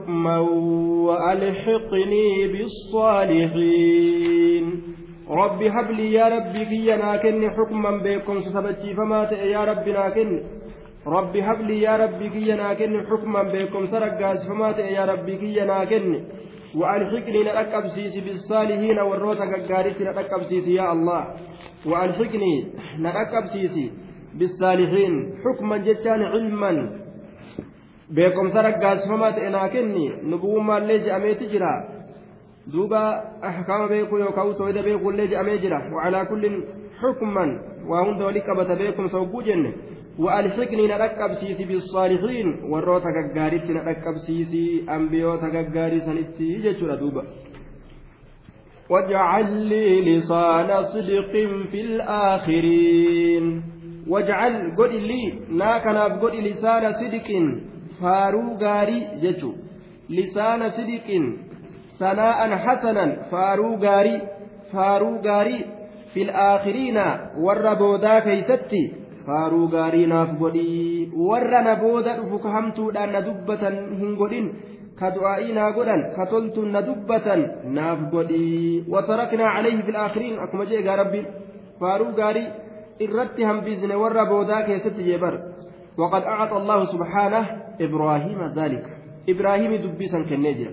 حكما وألحقني بالصالحين. رب هب لي يا ربي كي ناكن حكما بكم سبتي فما يا ربي ناكن رب هب لي يا ربي كي ناكن حكما بكم سرقاس فما يا ربي كي ناكن وألحقني نركبسيس بالصالحين والروتا قاريس نركبسيس يا الله. وألحقني نركبسيس بالصالحين حكما جتان علما beekumsa raggaasifamaa ta'e naa kenni nubuwummaallee je'ameeti jira duuba ahkaama beekuu yookaan tooyida beekuullee je'amee jira wacalaa kullin xukman waa hunda walii qabata beekumsa hogguu jenne وألحقني نركب سيسي بالصالحين وروتا غغاريتي نركب سيسي أنبيوتا غغاري سنتي جتشورا دوبا واجعل لي لسان صدق في الآخرين واجعل قل لي ناكنا قل لسان صدق faaruu gaarii jechuun lisaana sidiqin sanaa'an hasanan faaruu gaarii faaruu gaarii fil aakhiriina warra boodaa keeysatti faaruu gaarii naaf godhii warra na booda dhufu ka hamtuudhaan na dubbatan hin godhin ka du'aa'ii naa godhan ka toltuun na dubbatan naaf godhii wataraknaa calayhi fil aakhiriin akkuma jee egaa rabbiin faaruu gaarii irratti hambisne warra boodaa keessatti jeebar وقد أعطى الله سبحانه إبراهيم ذلك. إبراهيم دبيسا كالنجر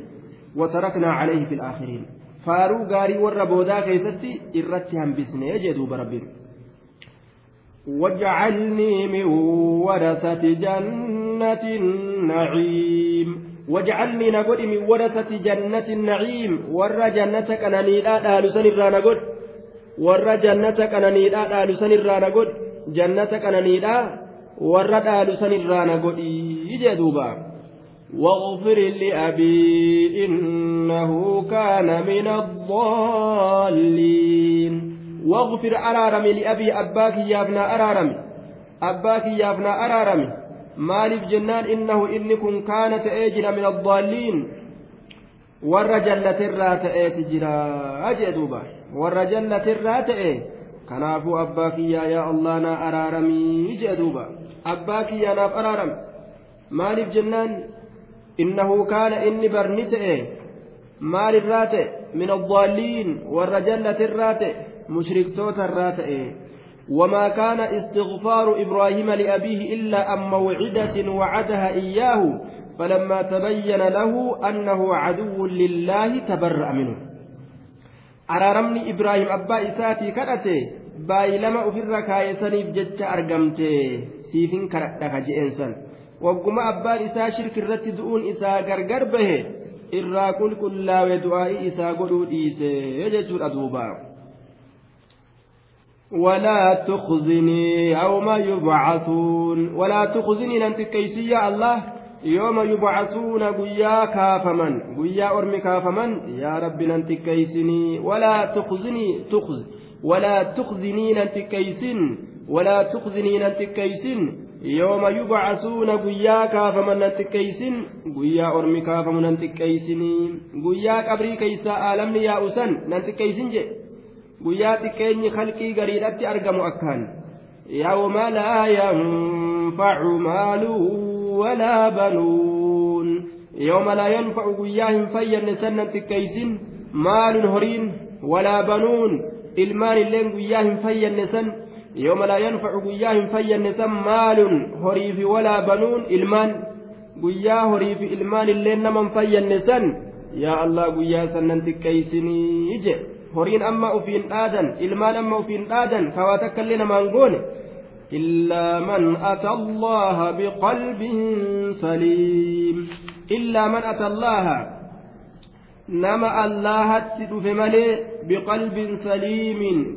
وتركنا عليه في الآخرين. فارو غاري والربودا كيستي إرتهم بسنة يجدوا بربين واجعلني من ورثة جنة النعيم. واجعلني نقول من ورثة جنة النعيم. ور جنة كناني لا دالسن الرا نقول. ور جنة كناني لا دالسن الرا نقول. جنة كناني لا warra dhaalu sanirraa na godhii jee duuba. واغفر لأبي إنه كان من الضالين واغفر أرارم لأبي أباك يابنا أرارم أباك يابنا أرارم مالف جنان إنه إنكم كانت أجل من الضالين jira jee duuba. Warra jallatirraa ta'e kanaafuu abbaa kiyyaa yaa allah naa araaramii jee duuba abbaa kiyyaanaaf araarame maaliif jennaan innahu kaana inni barni ta'e maalirraa ta'e min addaalliin warra jallatirraa ta'e mushriktoota ta'e وما كان استغفار إبراهيم لأبيه إلا أن موعدة وعدها إياه فلما تبين له أنه عدو لله تبرأ منه أرارمني إبراهيم أبا إساتي كرته بايلما أفر كايسني بجج أرقمته siifin kadhadha ka je'een san wagguma abbaan isaa shirki irratti du'uun isaa gargar bahe irraa qulqullaawe du'aa'ii isaa godhuu dhiise jechuudha duuba ولا تخزني يوم يبعثون ولا تخزني أنت كيسي يا الله يوم يبعثون قيا كافمن قيا أرمي كافمن يا رب أنت كيسني ولا تخزني تخز ولا تخزني أنت كيسن ولا تخزني ننتكيسن يوم يبعثون قيا كافما ننتكيسن قيا أرمي كافما ننتكيسن قيا قبري كيسا آلمني يا أسن ننتكيسن جي. قيا تكيني خلقي قريدتي أرقم أكان. يوم لا ينفع مال ولا بنون. يوم لا ينفع قياهم فين سنة تكيسن مال هرين ولا بنون. Ilmaan illeen guyyaa hin fayyanne san yooma laa yanfacu guyyaa hin fayyanne san maalun horiifi walaa banuun ilmaan guyyaa horiifi ilmaan illeen nama hin fayyanne san yaa allah guyyaa san nan xiqqeeysinii je horiin amma ufiin dhaadan ilmaan amma ufiin dhaadan kawaa takka illee namaan goone إلا من أتى الله بقلب سليم إلا من أتى الله nama allahatti dhufe malee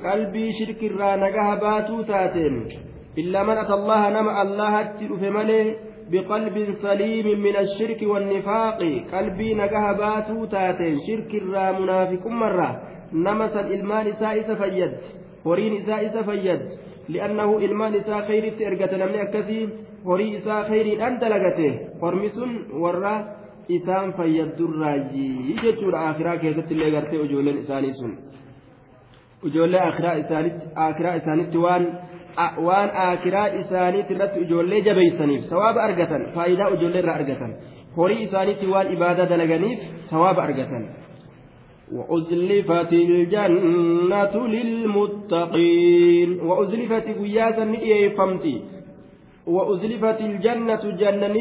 qalbii shirkirraa nagaha baatuu taateen illaa man ata allaha nama allahatti dhufe malee biqalbin saliimin min ashirki wannifaaqi qalbii nagaha baatuu taateen shirkirraa munaafiqummarraa nama san ilmaan isaa isa fayyad horiin isaa isa fayyad li'annahu ilmaan isaa khayritti ergate namni akkasii horii isaa khayriidhaan dalagate hormi sun isaan fayyadurraayi jechuudha akiraa keessatti illee gartee ijoolleen isaanii sun ijoollee akiraa isaanitti waan waan akiraa isaaniitti irratti ijoollee jabeeysaniif sawaaba argatan faayidaa ijoollee irraa argatan horii isaaniitti waan ibaadaa dalaganiif sawaaba argatan وأزلفت الجنة للمتقين وأزلفت قياسا فمتي وأزلفت الجنة جنة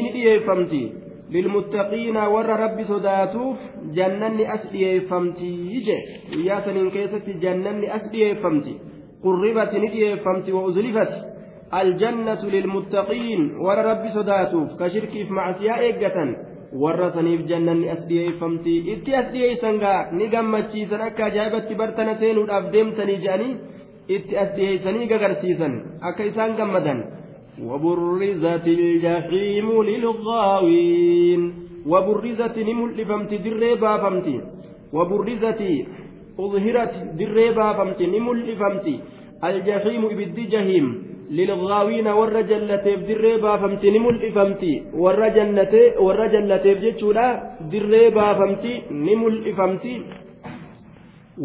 فمتي للمتقين ور رب صداتوف جنة أسئي فمتي يجي قياسا كيست جنة أسئي فمتي قربت ندئي فمتي وأزلفت الجنة للمتقين ور رب صداتوف كشرك في معصية إيقة jannanni as dhiyeeffamti itti as dhiyeessan gaa ni gammachiisan akka ajaa'ibatti bartana seenuudhaaf deemtanii jedhanii itti as dhiyeessanii gagarsiisan akka isaan gammadan وبرزت الجحيم للغاوين. وبرزت نمل فمت دربا فمت. وبرزت أظهرت دربا فمت. نمل فمت الجحيم بد جهيم للغاوين والرجل التي دربا فمت. نمل فمت والرجل التي والرجل التي بجتشولا دربا فمت. نمل فمت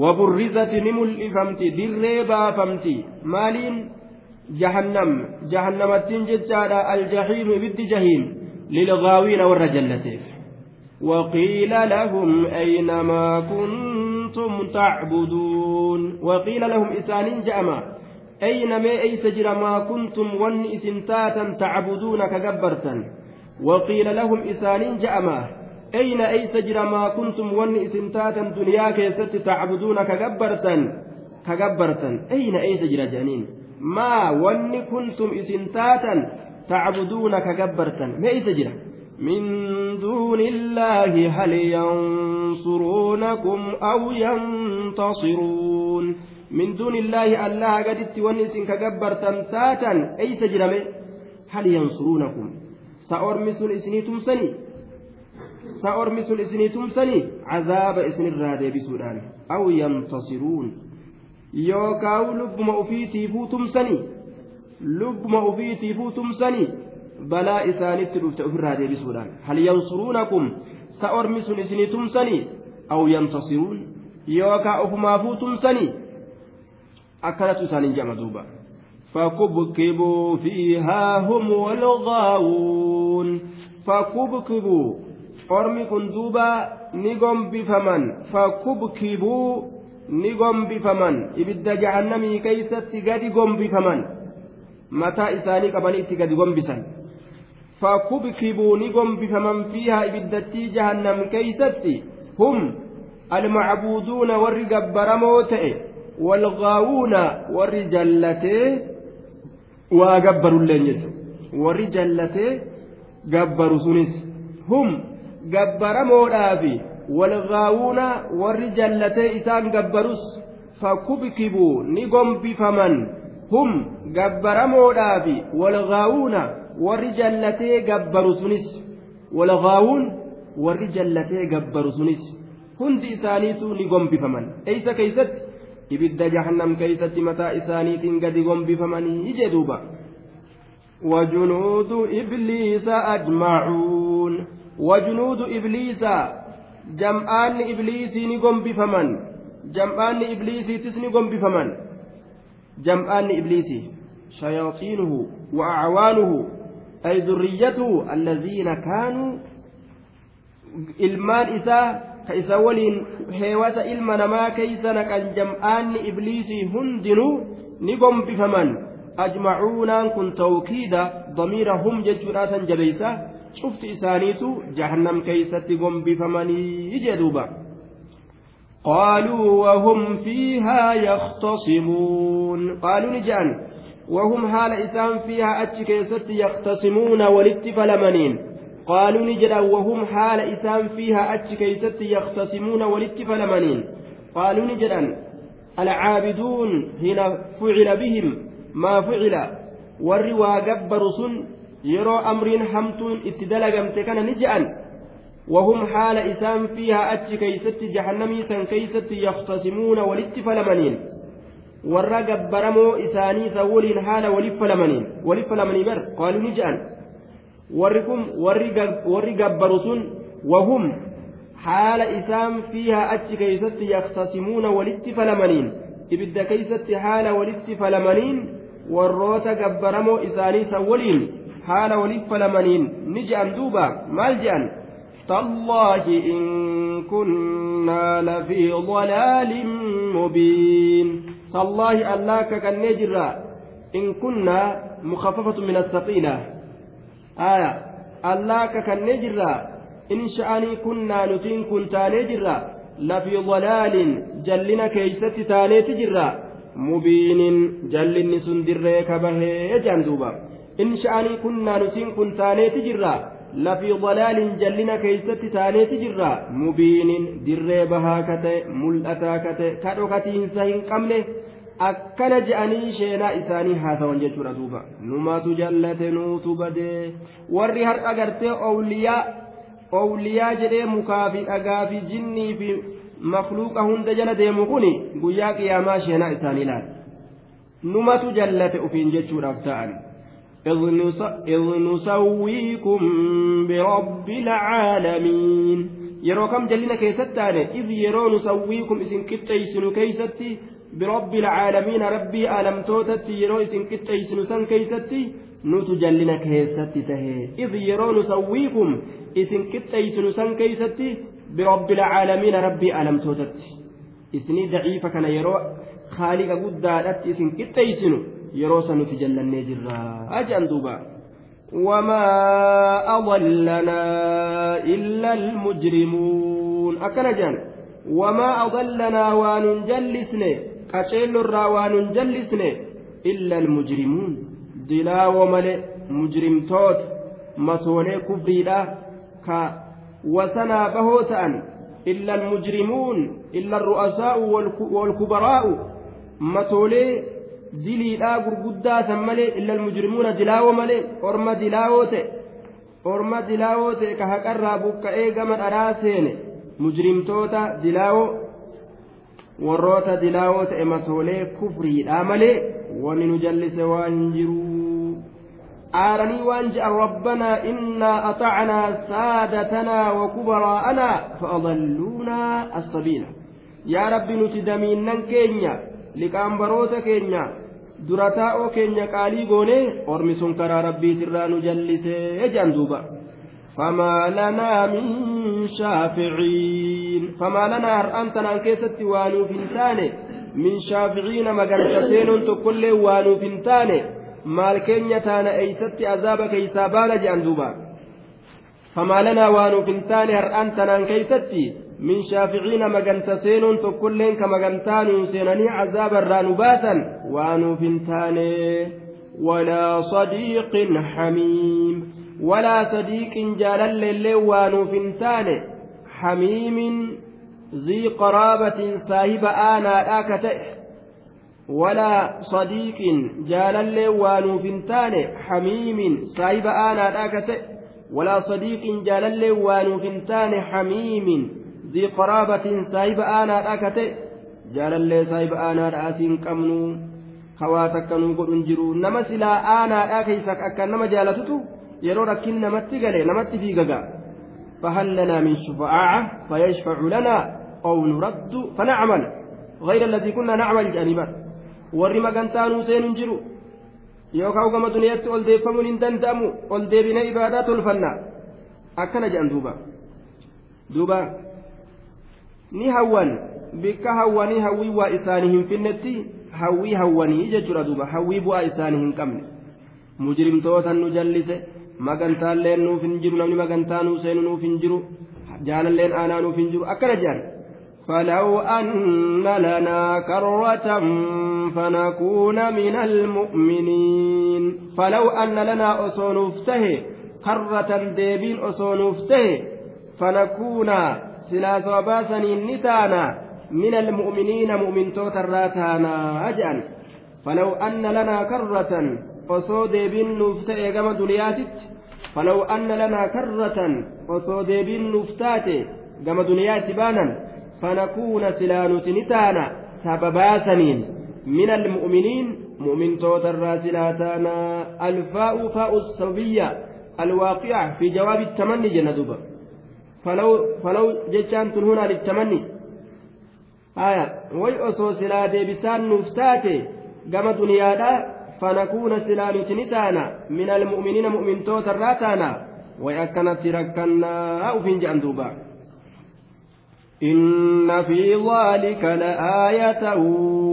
وبرزت نمل فمت دربا فمت. مالين jahannamattiin jechaadha aljahiimu ibiddi jahiim lilgaawiina warra jallateef وقيل لهم أين ما كنتم تعبدون؟ وقيل لهم إسان جأما أين ما أيس جرى ما كنتم ون إسنتاتا تعبدون كجبرتا وقيل لهم إسانين جأما أين أيس جرى ما كنتم ون إسنتاتا دنيا كيست تعبدون كجبرتا كجبرتا أين أيس جرى جانين ما ون كنتم إسنتاتا تعبدون كجبرتا ما أيس جرى؟ من دون الله هل ينصرونكم أو ينتصرون؟ من دون الله الله قدت ونس كجبرتم ساتا أي سجرمه هل ينصرونكم؟ سأرمس إسني تمسني. سأرمس إسني تمسني. عذاب إسن الرادة بسودان أو ينتصرون. يوكاو لبما أفيتي فوتمسني لبما أفيتي فوتمسني بلا إسانت رفت الرادة بسودان هل ينصرونكم سأرمس إسني تمسني أو ينتصرون يوكا أفما فوتمسني akkanatu isaaniin jama duuba. فكبكبوا فيها هم والغاوون فكبكبوا ormi kun duuba ni gombifaman. Fakkubkibuu ni gombifaman. Ibidda jahannamii keeysatti gadi gombifaman. Mataa isaanii qabaniitti gadi gombisan. Fakubkibuu ni gombifaman fiihaa ibiddattii jahannam keeysatti. Hum almacbuuduuna warri gabbaramoo ta'e walgaawuuna warri jallatee waa gabbarulleen jechu warri jallatee gabbaru sunis. Hum gabbaramoodhaafi isaan gabbarus fakubkibuu ni gombifaman hum gabbaramoodhaafi walgaawuuna warri jallatee gabbaru sunis walgaawuun warri jallatee gabbaru sunis hundi isaaniitu ni gombifaman eeysa keeysatti ibidda jahannam keeysatti mataa isaaniitiin gadi gombifamanii jedhuuba وجنود إبليس أجمعون وجنود إبليس جمعان إبليس نقم بفمن جمعان إبليس تسنقم بفمن جمعان إبليس شياطينه وأعوانه أي ذريته الذين كانوا ka isa waliin heewata ilma namaa keeysa naqan jam'aanni ibliisii hundinuu ni gombifaman ajmacuunaan kun tawkiida damiira hum jechuudha san jabeeysa cufti isaaniitu jahannam keeysatti gombifamanii jedhuuba قالوا وهم فيها يختصمون قالوا نجان وهم حال إسان فيها أتشكيست يختصمون ولتفلمنين قالوا نجدا وهم حال إسام فيها أتش كيست يختصمون ولتفلمنين قالوا نجدا العابدون هنا فعل بهم ما فعل والروا جبر سن يرى أمر حمتون اتدلقمت كان نجأ وهم حال إسام فيها أتش كيست جهنمي سن كيست يختصمون ولتفلمنين warra gabbaramoo isaanii isa waliin haala waliif falamaniin waliif falamanii bar qaaluu ni je'an warri kun warri gabbaru sun wahum haala isaan fiihaa achi keeysatti yaktasimuuna walitti falamaniin ibidda keeysatti haala walitti falamaniin warroota haala walitti falamaniin ni je'an duuba تالله إن كنا لفي ضلال مبين. تالله ألاك كالنجرة إن كنا مخففة من الثقيلة. آية. ألاك كالنجرة إن شأني كنا نتين كنت نجرة لفي ضلال جلنا كيست تاني تجرة مبين جلني سندر كبه جندوبا in sha'anii kunnaa nutiin kun taaneeti jirra. Lafii dalaalin jallina keeysatti taaneeti jirra. Mubiinin dirree bahaa ka ta'e mul'ataa ka ta'e ka dhokatiinsa hin qabne. Akkana je'anii sheenaa isaanii haa ta'an jechuudha duuba. Numatu jallate nuutu badee warri har'a gartee owliyaa owliyaa jedhee mukaa fi dhagaa fi jinnii fi makluuqa hunda jala deemu kun guyyaa qiyaamaa sheenaa isaanii laata. Numatu jallate ofiin jechuudhaaf ta'an. إذ نسويكم برب العالمين. يروكم جلنا كيستان إذ يرون نسويكم إذن كتايسن كيستي برب العالمين. ربي ألم توتت يرو إذن كتايسن سن كيستي نوت جلنا كيستي تهي. إذ يرون نسويكم إذن كتايسن سن كيستي برب العالمين. ربي ألم توتت إذن ضعيف كان يرو خالق قد دارت إذن كتايسنو yeroo san nuti jallannee jirra. Ajan duubaa وما أضلنا إلا المجرمون أكنجان وما أضلنا وانجلسنا كشيل الرا وانجلسنا إلا المجرمون دلاو ملئ مجرم توت مسولي كفريدا كا وسنا بهوتان إلا المجرمون إلا الرؤساء والكبراء مسولي diliidhaa gurguddaa san malee illa almujrimuuna dilaawoo malee orma dilaawoo ta'e orma dilaawoo ta'e ka haqarraa buqqa'ee gama dharaa seene. Mujrimtoota dilaawoo warroota dilaawoo ta'e masoolee kufriidhaa malee wanni nu jallise waan jiruu aaranii waan je'an rabbanaa innaa atacnaa saadatanaa wa kubaraa'anaa fa'adalluunaa assabiila. Yaa rabbi nuti damiinnan keenya liqaambaroota keenya durataa oo keenya qaalii goonee ormi sun karaa rabbiitirraa nu jallisee jedhan duuba. Famaalanaa min shaaficiin. Famaa lanaa har'aan tanaan keessatti waanuuf hin taane min shaaficiina magarsateenoon tokkollee waanuuf hin taane maal keenya taana eeysatti azaaba keeysaa baana jedhan duuba. Famaalanaa waanuuf hin taane har'aan tanaan keeysatti magantaanuu seenanii cazaaba irraa nu baasan waanuuf hin taane walaa sadiiqin xamiim walaa sadiiqin jaalalleellee waanuuf hin taane xamiimin zii qaraabatin saahiba aanaadhaa ka ta'e ولا صديق جالل وانوفنتان حميم صاحب آنا داكت ولا صديق جالل وانوفنتان حميم ذي قرابة صاحب آنا داكت جالل صاحب آنا داسين قمنو خواتكنو قد انجرو نما سلا آنا داكيسك أكا نما جالتتو يرو ركين نمت قلي نمت في ققا فهل لنا من شفاعة فيشفع لنا أو نرد فنعمل غير الذي كنا نعمل جانبا warri magantaanuu seenuun jiru yookaan gama duniyaatti ol deeffamuun hin danda'amu ol deebina ibaadaa tolfanna akkana jedhan duuba duuba ni hawwan bikka hawwanii hawwii waa isaanii hin finnetti hawwii hawwanii jechuudha duuba hawwii bu'aa isaanii hin qabne mujrimtootan nu jallise magantaalleen nuuf hin jiru namni magantaanuu seenu nuuf hin jiru jaalalleen aanaa nuuf hin jiru akkana jedhan فلو أن لنا كرة فنكون من المؤمنين فلو أن لنا أصون افته كرة ديبين أصون افته فنكون سلاس وباسني نتانا من المؤمنين مؤمن توتراتانا أجأن فلو أن لنا كرة أصو ديبين نفته كما دنياتت فلو أن لنا كرة أصو ديبين نفتاتي كما دنياتي بانا فنكون سلانوت نتانا سببا سنين من المؤمنين مؤمن توتر سلاتانا الفاء فاء السببية الواقعة في جواب التمني جندوبا فلو فلو جتشان هنا للتمني. آية ويأسو سلا ديبسان نفتاتي قام دنيادا فنكون سلانوت نتانا من المؤمنين مؤمن توتر راتانا akkanatti rakkannaa ufiin jedhan duuba إن في ذلك لآية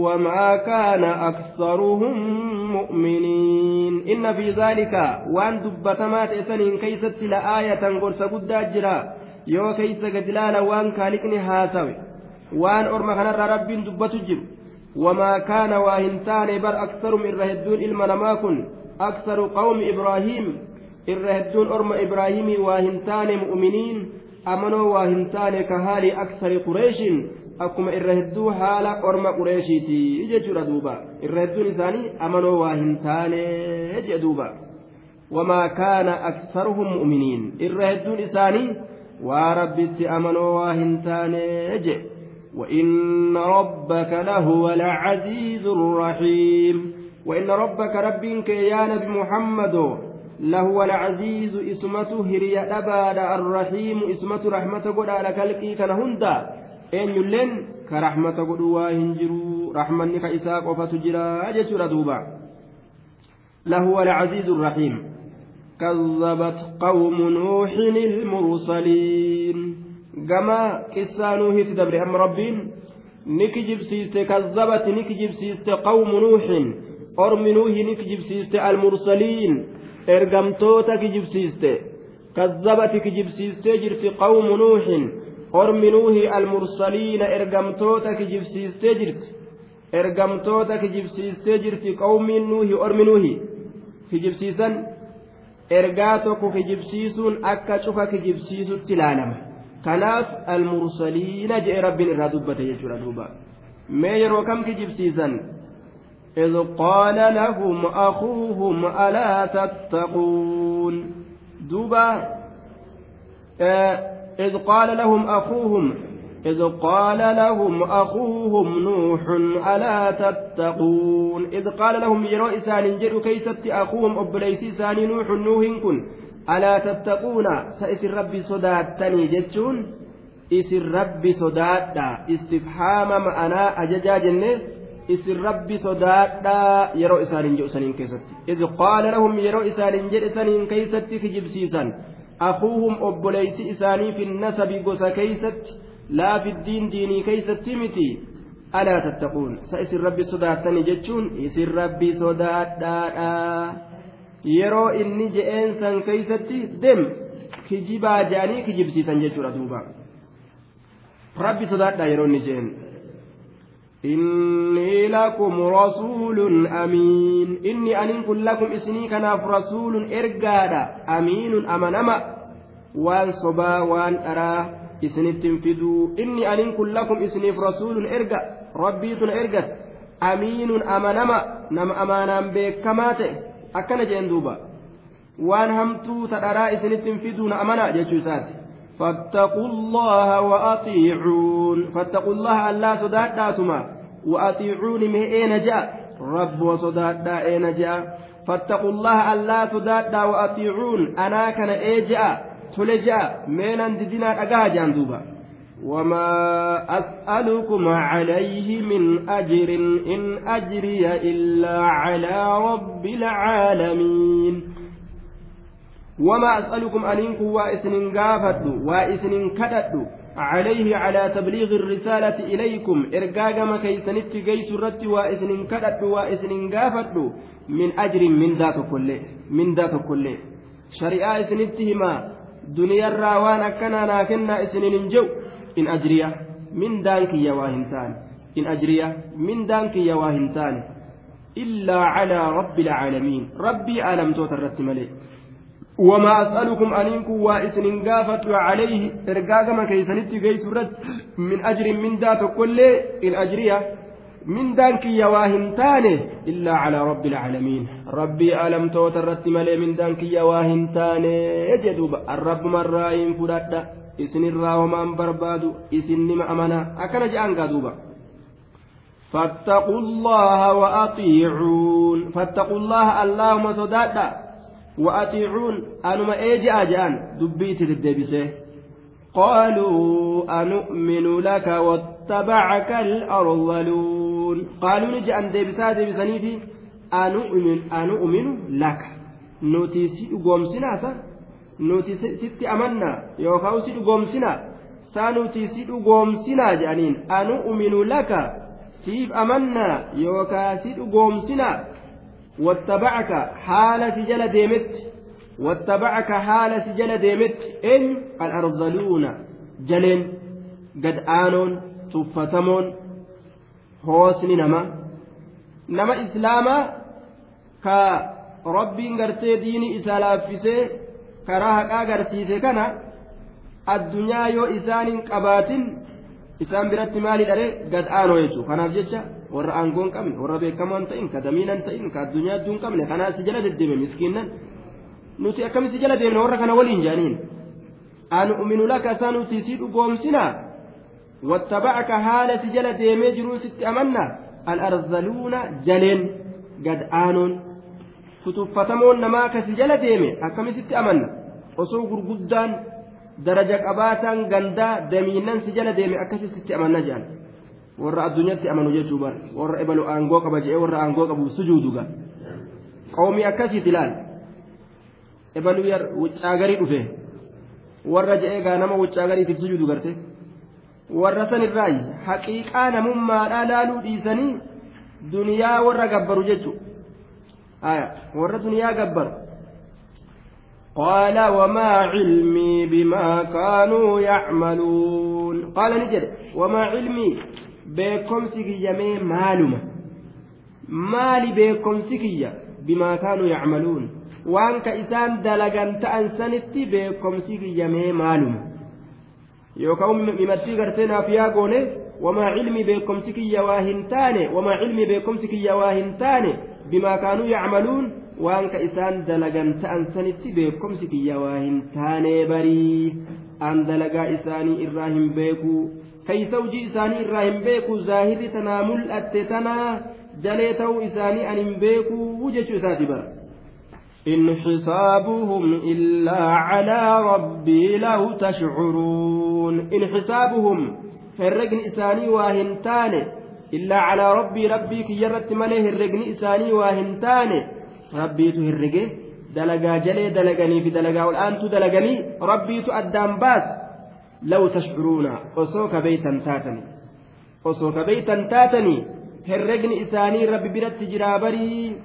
وما كان أكثرهم مؤمنين. إن في ذلك وأن دبتمات إسنين كيست لآية قرص قد أجرا يو كيس قدلالا وأن كالكني هاسوي وأن أرمى خنر رب دبت جر وما كان واهنتان بر أكثر من رهدون إلما لما كن أكثر قوم إبراهيم الرهدون أرمى إبراهيم واهنتان مؤمنين amanoo waa hin taane ka haali aksari qureeshin akkuma irra hedduu haala orma qureeshiiti jechuudha duuba irra hedduun isaanii amanoo waa hin taane jee duuba wamaa kaana aksaruhum mu'miniin irra hedduun isaanii waa rabbitti amanoo waa وإن ربك لهو العزيز الرحيم وإن ربك ربك يا نبي محمد لهو العزيز اسمته هريا أباد الرحيم اسمته رحمة قد على كالكي كان هندا أين يلين كرحمة قد واهنجرو رحمة نك إساق وفتجرا دوبا لهو العزيز الرحيم كذبت قوم نوح المرسلين كما كسانوه تدبر أم ربين نكجب سيست كذبت نكجب سيست قوم نوح أرم نوح نكجب سيست المرسلين ergamtoota kijibsiiste kazzabati kijibsiistee jirti qawmu nuuhin ormi nuuhi almursaliina ergamtoota kijibsiistee jirti ergamtoota kijibsiistee jirti qawmiin nuuhi ormi nuuhi kijibsiisan ergaa tokko kijibsiisuun akka cufa kijibsiisutti ilaalama kanaaf almursaliina jedhe rabbiin irraa dubbate jechuudha duuba mee yeroo kam kijibsiisan إذ قال لهم أخوهم ألا تتقون دوبا إذ قال لهم أخوهم إذ قال لهم أخوهم نوح ألا تتقون؟ إذ قال لهم يرئسان جر كيست أخوهم أبليس سان نوح نوح كن ألا تتقون؟ سئس الرب صداتني جتون إس الرب صداتا استفهام ما أنا أججا جنة؟ إس الرب صداتا يرئسان جر سان كيست. إذ قال لهم يرئسان جر سان كيست في جبسيسان أخوهم أبليس إساني في النسب جس كيست. laa fiddiin diinii keeysatti miti alaa tattaquun sa isin rabbi sodaattani jechuun isin rabbi sodaadhaadha yeroo inni je'een san keeysatti dem kijibaa je'anii kijibsiisan jechuudha duuba rabbi sodaadhaa yeroo inni je'een إني لكم رسول أمين إني أن كن لكم إسني كناف رسول إرقادا أمين أمنما وان صبا وان أرى إسني تنفدوا إني أن كن لكم إسني رسول إرقا ربيت إرقت أمين أمنما نم أمانا بكمات أكن جندوبا وان همتو ترى إسني تنفدون أمنا جيشوسات فاتقوا الله وأطيعون فاتقوا الله ألا صداداتما وأطيعوني من أين جاء رب وصدادا أين جاء فاتقوا الله ألا تدادا وأطيعون أنا كان إيجاء تلجاء من أنددنا أقاجا دوبا وما أسألكم عليه من أجر إن أجري إلا على رب العالمين وما أسألكم أنكم وإسن قافدوا وإسن كددوا عليه على تبليغ الرسالة إليكم إرقاقما كيسنت قيس الرت وإسن كدت وإسن قافت من أجر من ذات كله من ذات كله شريعة إسنتهما دنيا الراوان أكنا ناكنا إسن ننجو إن أجريا من دانك يا واهنتان إن أجريا من دانك يا واهنتان إلا على رب العالمين. ربي ألم توترت ملئ وما أسألكم أنكم وإسن قافت عليه. إرقاقما كيسنت قيس من أجر من ذات كل. الأجرية من دانك يواهن تاني إلا على رب العالمين. ربي ألم توترت ملي من دانك يواهن تاني يجدوب الرب مراين فرادة إسن الراومان بربادو إسن نما أمنا أكن جأن قادوبا فاتقوا الله وأطيعون فاتقوا الله اللهم صدادا وأطيعون أنما إيجي أجان دبيت للدبسة قالوا أنؤمن لك واتبعك الأرذلون قالوا نجي أن دبسا دبسني anu uminu laka. Nuti si dhugoomsinaasa nuti sitti amannaa? Yookaan si dhugoomsinaa? Saa nuti si dhugoomsinaa jedhaniin anu uminu laka siif amannaa? Yookaan si dhugoomsinaa? Wattabacaka haala si jala deemetti. Wattabacaka haala si jala deemetti. Eenyu? Al-arzaluuna jaleen gad aanoon tuffatamoon hoosni nama. Nama islaamaa. Ka rabbiin gartee diini isaa laaffisee karaa haqaa garsiise kana addunyaa yoo isaanin qabaatin isaan biratti maali dhare gad aanoo jechuudha kanaaf jecha warra aangoo hin qabne warra beekamoo hin ta'in ka damiina hin ta'in ka addunyaa adduu hin qabne kanaa si jala deddeeme miskiinnan nuti akkami si jala deemne warra kana waliin jaaniin. An uminu laka isaa nuti si dhugoomsina? Wattabacaka haala si jala deemee jiruu sitti amanna? Al-arzaluuna jaleen gad aanoon tutuffatamoon namaa kasi jala deeme akkamisitti amanna? Osoo gurguddaan daraja qabaataan gandaa damiinnan si jala deeme akkasitti amanna jedhan warra addunyaatti amanu jechuu bar warra ebalu aangoo qaba jedhee warra aangoo qabu sujuuduga qawmii akkasiiti ilaal ebalu yar wuccaagarii dhufe. Warra jedhee gaa nama wuccaagariitiif sujuudu garte. Warra sanirraayi haqiiqaa namummaadhaa laaluu dhiisanii duniyaa warra gabbaru jechuudha. آية ورد دنيا جبر قال وما علمي بما كانوا يعملون قال نجد وما علمي بكم سكية معلومة مالي بكم سكية بما كانوا يعملون waan ka isaan dalagan ta'an sanitti beekomsi kiyyamee maaluma yookaan mimattii gartee naaf yaa goone wamaa cilmi beekomsi kiyya waa hin taane wamaa beekomsi kiyya waa hin taane barii an dalagaa isaanii irraa hin beeku kaysa hujii isaanii irraa hin beeku zaahirri tanaa mul'atte tanaa jalee ta'uu isaanii an hin beeku jechuu isaati bara إن حسابهم إلا على ربي لو تشعرون إن حسابهم هرقن إساني إلا على ربي ربي كي يرت مليه هرقن إساني واهنتان ربي تهرقه دلقا جلي دلقني في دلقا والآن تدلقني ربي تؤدام باس. لو تشعرون أصوك بيتا تاتني. أصوك بيتا تاتني. هرقن إساني ربي برت جرابري.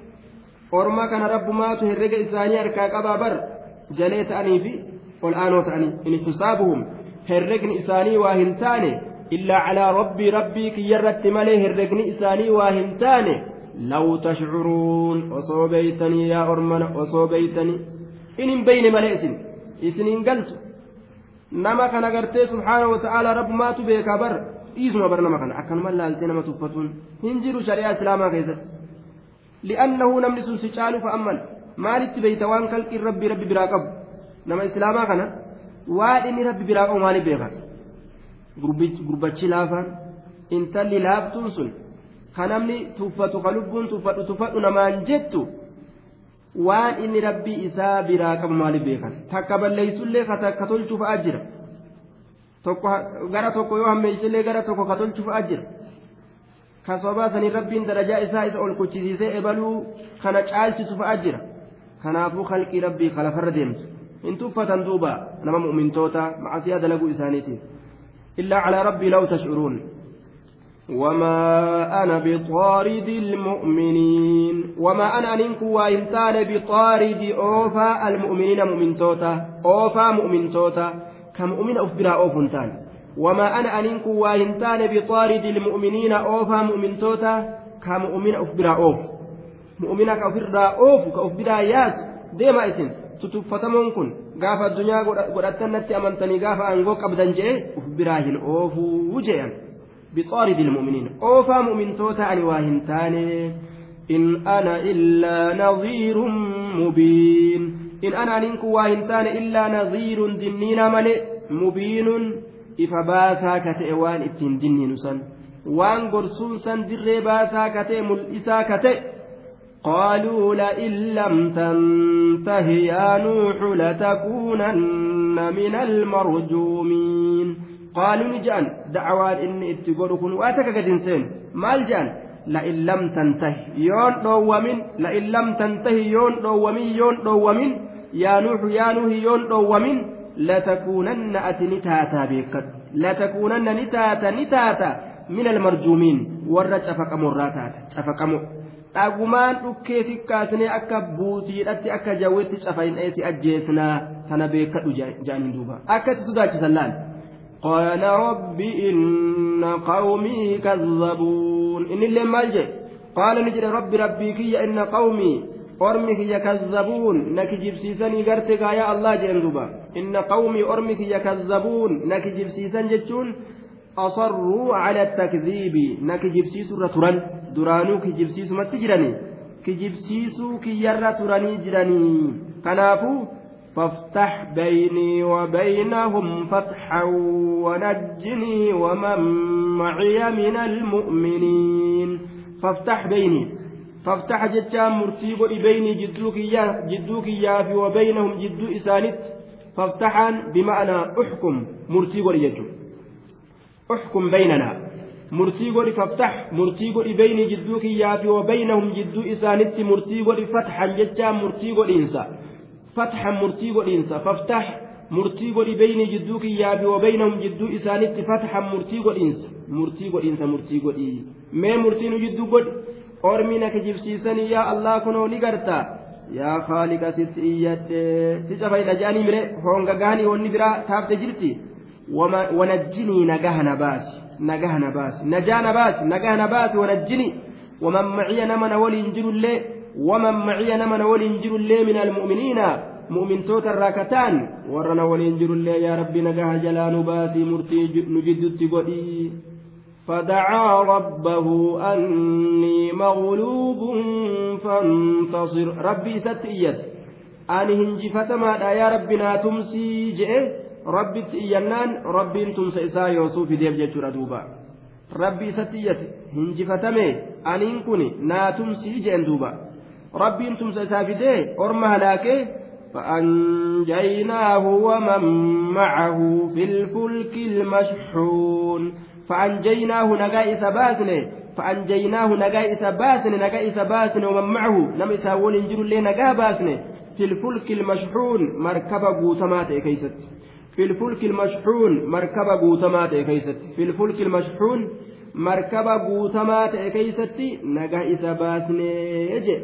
herrega isaanii harkaa qabaa bar jalee ta'anii fi ol aanoo ta'anii in xisaabuhum herregni isaanii waa hin taane isaanii waa hin taane law tashcuruun osoo beeytanii yaa ormana osoo beeytanii in hin beyne malee isin isin hin galtu nama kana gartee subhaanahu wata'aalaa rabbumaatu beekaa bar dhiisuma bar nama kana akkanuma laaltee nama tuffatuun hin jiru shari'aa islaamaa keessatti لأنه نمني سن سجال فأمن مالت بيت وان كالك ربي ربي براقب نما إسلاما كان وادني ربي براقب مالي بيغا gurbachi laafaan intalli laaftuun sun kanamni tuffatu ka lubbuun tuffadhu tuffadhu namaan jettu waan inni rabbii isaa biraa qabu maaliif beekan takka balleessullee ka takka tolchu fa'aa jira gara tokko yoo hammeessillee gara tokko ka tolchu fa'aa jira sanii rabbiin darajaa isaa isa ol kuchisiisee ebaluu kana caalchisu fa'aa jira kanaafuu halqii rabbii kalafarra deemtu hin tuffatan duuba nama mu'mintoota macasiyaa dalaguu isaaniitiif illaa calaa rabbii law tashcuruun وما أنا بطارد المؤمنين. وما أنا أنكم وإنسان بطارد أوفى المؤمنين مؤمن توتا أوفى مؤمن توتا كمؤمن أفبرا أوفنتان وما أنا أنكم وإنسان بطارد المؤمنين أوفى مؤمن توتا كمؤمن أفبرا أوف. مؤمنا كأفبرا أوف. كأفبرا ياس. ديما إسن. Tuttuffatamoon kun gaafa addunyaa godhattannatti amantanii gaafa aangoo qabdan jee uf biraa hin oofuu je'an. بطارد المؤمنين أوفى مؤمن توتا أني واهن تاني إن أنا إلا نظير مبين إن أنا ننكو واهن تاني إلا نظير دنينا ملئ مبين إفباسا كتئ وان إتين دنين سن وان قرسون سن در باسا كتئ ملئسا كتئ قالوا لئن لم تنته يا نوح لتكونن من المرجومين. قالوا نجان دعوا إني اتقركن واتك قدنسين ما الجان لئن لم تنته يون ومن لئن لم تنته يون ومن يون ومن يا نوح يا نوح يون ومن لتكونن أتنتاتا بك لتكونن نتاتا نتاتا من المرجومين. ورد شفق الراتات. شفق dhagumaan dhukkee xiqqaasnee akka buutiidhatti akka jawwetti cafayneesi ajjeesnaa sana beekadhu jaaniin duuba akkatti sodaachisan laal قال رب إن قومي كذبون إن اللي مالجئ قال نجد ربي ربي كي إن قومي أرمك يكذبون نك جبسيسني قرتك يا الله جندوبا إن قومي أرمك يكذبون نك جبسيسن جتون أصروا على التكذيب نك جبسيس رتران ما تجرني كجبسيسو كي يرى تراني جراني كنافو فافتح بيني وبينهم فتحا ونجني ومن معي من المؤمنين فافتح بيني فافتح جتان مرتي بيني جدوك يا جدوك يا وبينهم جدو إسانت فافتحا بمعنى احكم مرتي يجو احكم بيننا مرتي فافتح مرتي بيني جدوك يا وبينهم جدو إسانت مرتي فتحا جتان مرتي إنسان فتحا مرتي godhiinsa فافتح murtii godhi beyni jidduu kiyyaafi wabeynahum jidduu isaanitti fatxan murtii godhiinsa murtii godhiinsa murtii godhi mee murtii nu jidduu godhi ormi na kijibsiisanii yaa allah kunoo ni garta yaa faaliqa sitti iyyadhe si cafayidha je'anii mire honga gahanii wanni biraa taafte jirti wanajjinii nagaha na baasi na baasi nagaha na baasi wanajjinii waman maciya nama na waliin jirullee ومن معي نمن ولين جر اللي من المؤمنين. مؤمن توتا راكتان ورنا ولين جر اللي يا ربي نجاه جلال باتي مرتي نجد تقولي فدعا ربه أني مغلوب فانتصر. ربي ستئيت أني هنجفت ما يا ربنا تمسي جئ ربي تئينان ربي تمسي إسا يوسف ديب جتر دوبا ربي ستئيت هنجفتمي أنين كوني ناتمسي جئن دوبا rabbiin tumsa isaa fidee orma halaakee فأنجيناه ومن معه في الفلك المشحون فأنجيناه نجاء سباسنه فأنجيناه نجاء سباسنه نجاء سباسنه ومن معه نم يساول إنجيل اللي نجاء باسنه في الفلك المشحون مركبة قوتمات كيست في الفلك المشحون مركبة قوتمات كيست في الفلك المشحون مركبة قوتمات كيست نجاء سباسنه يجي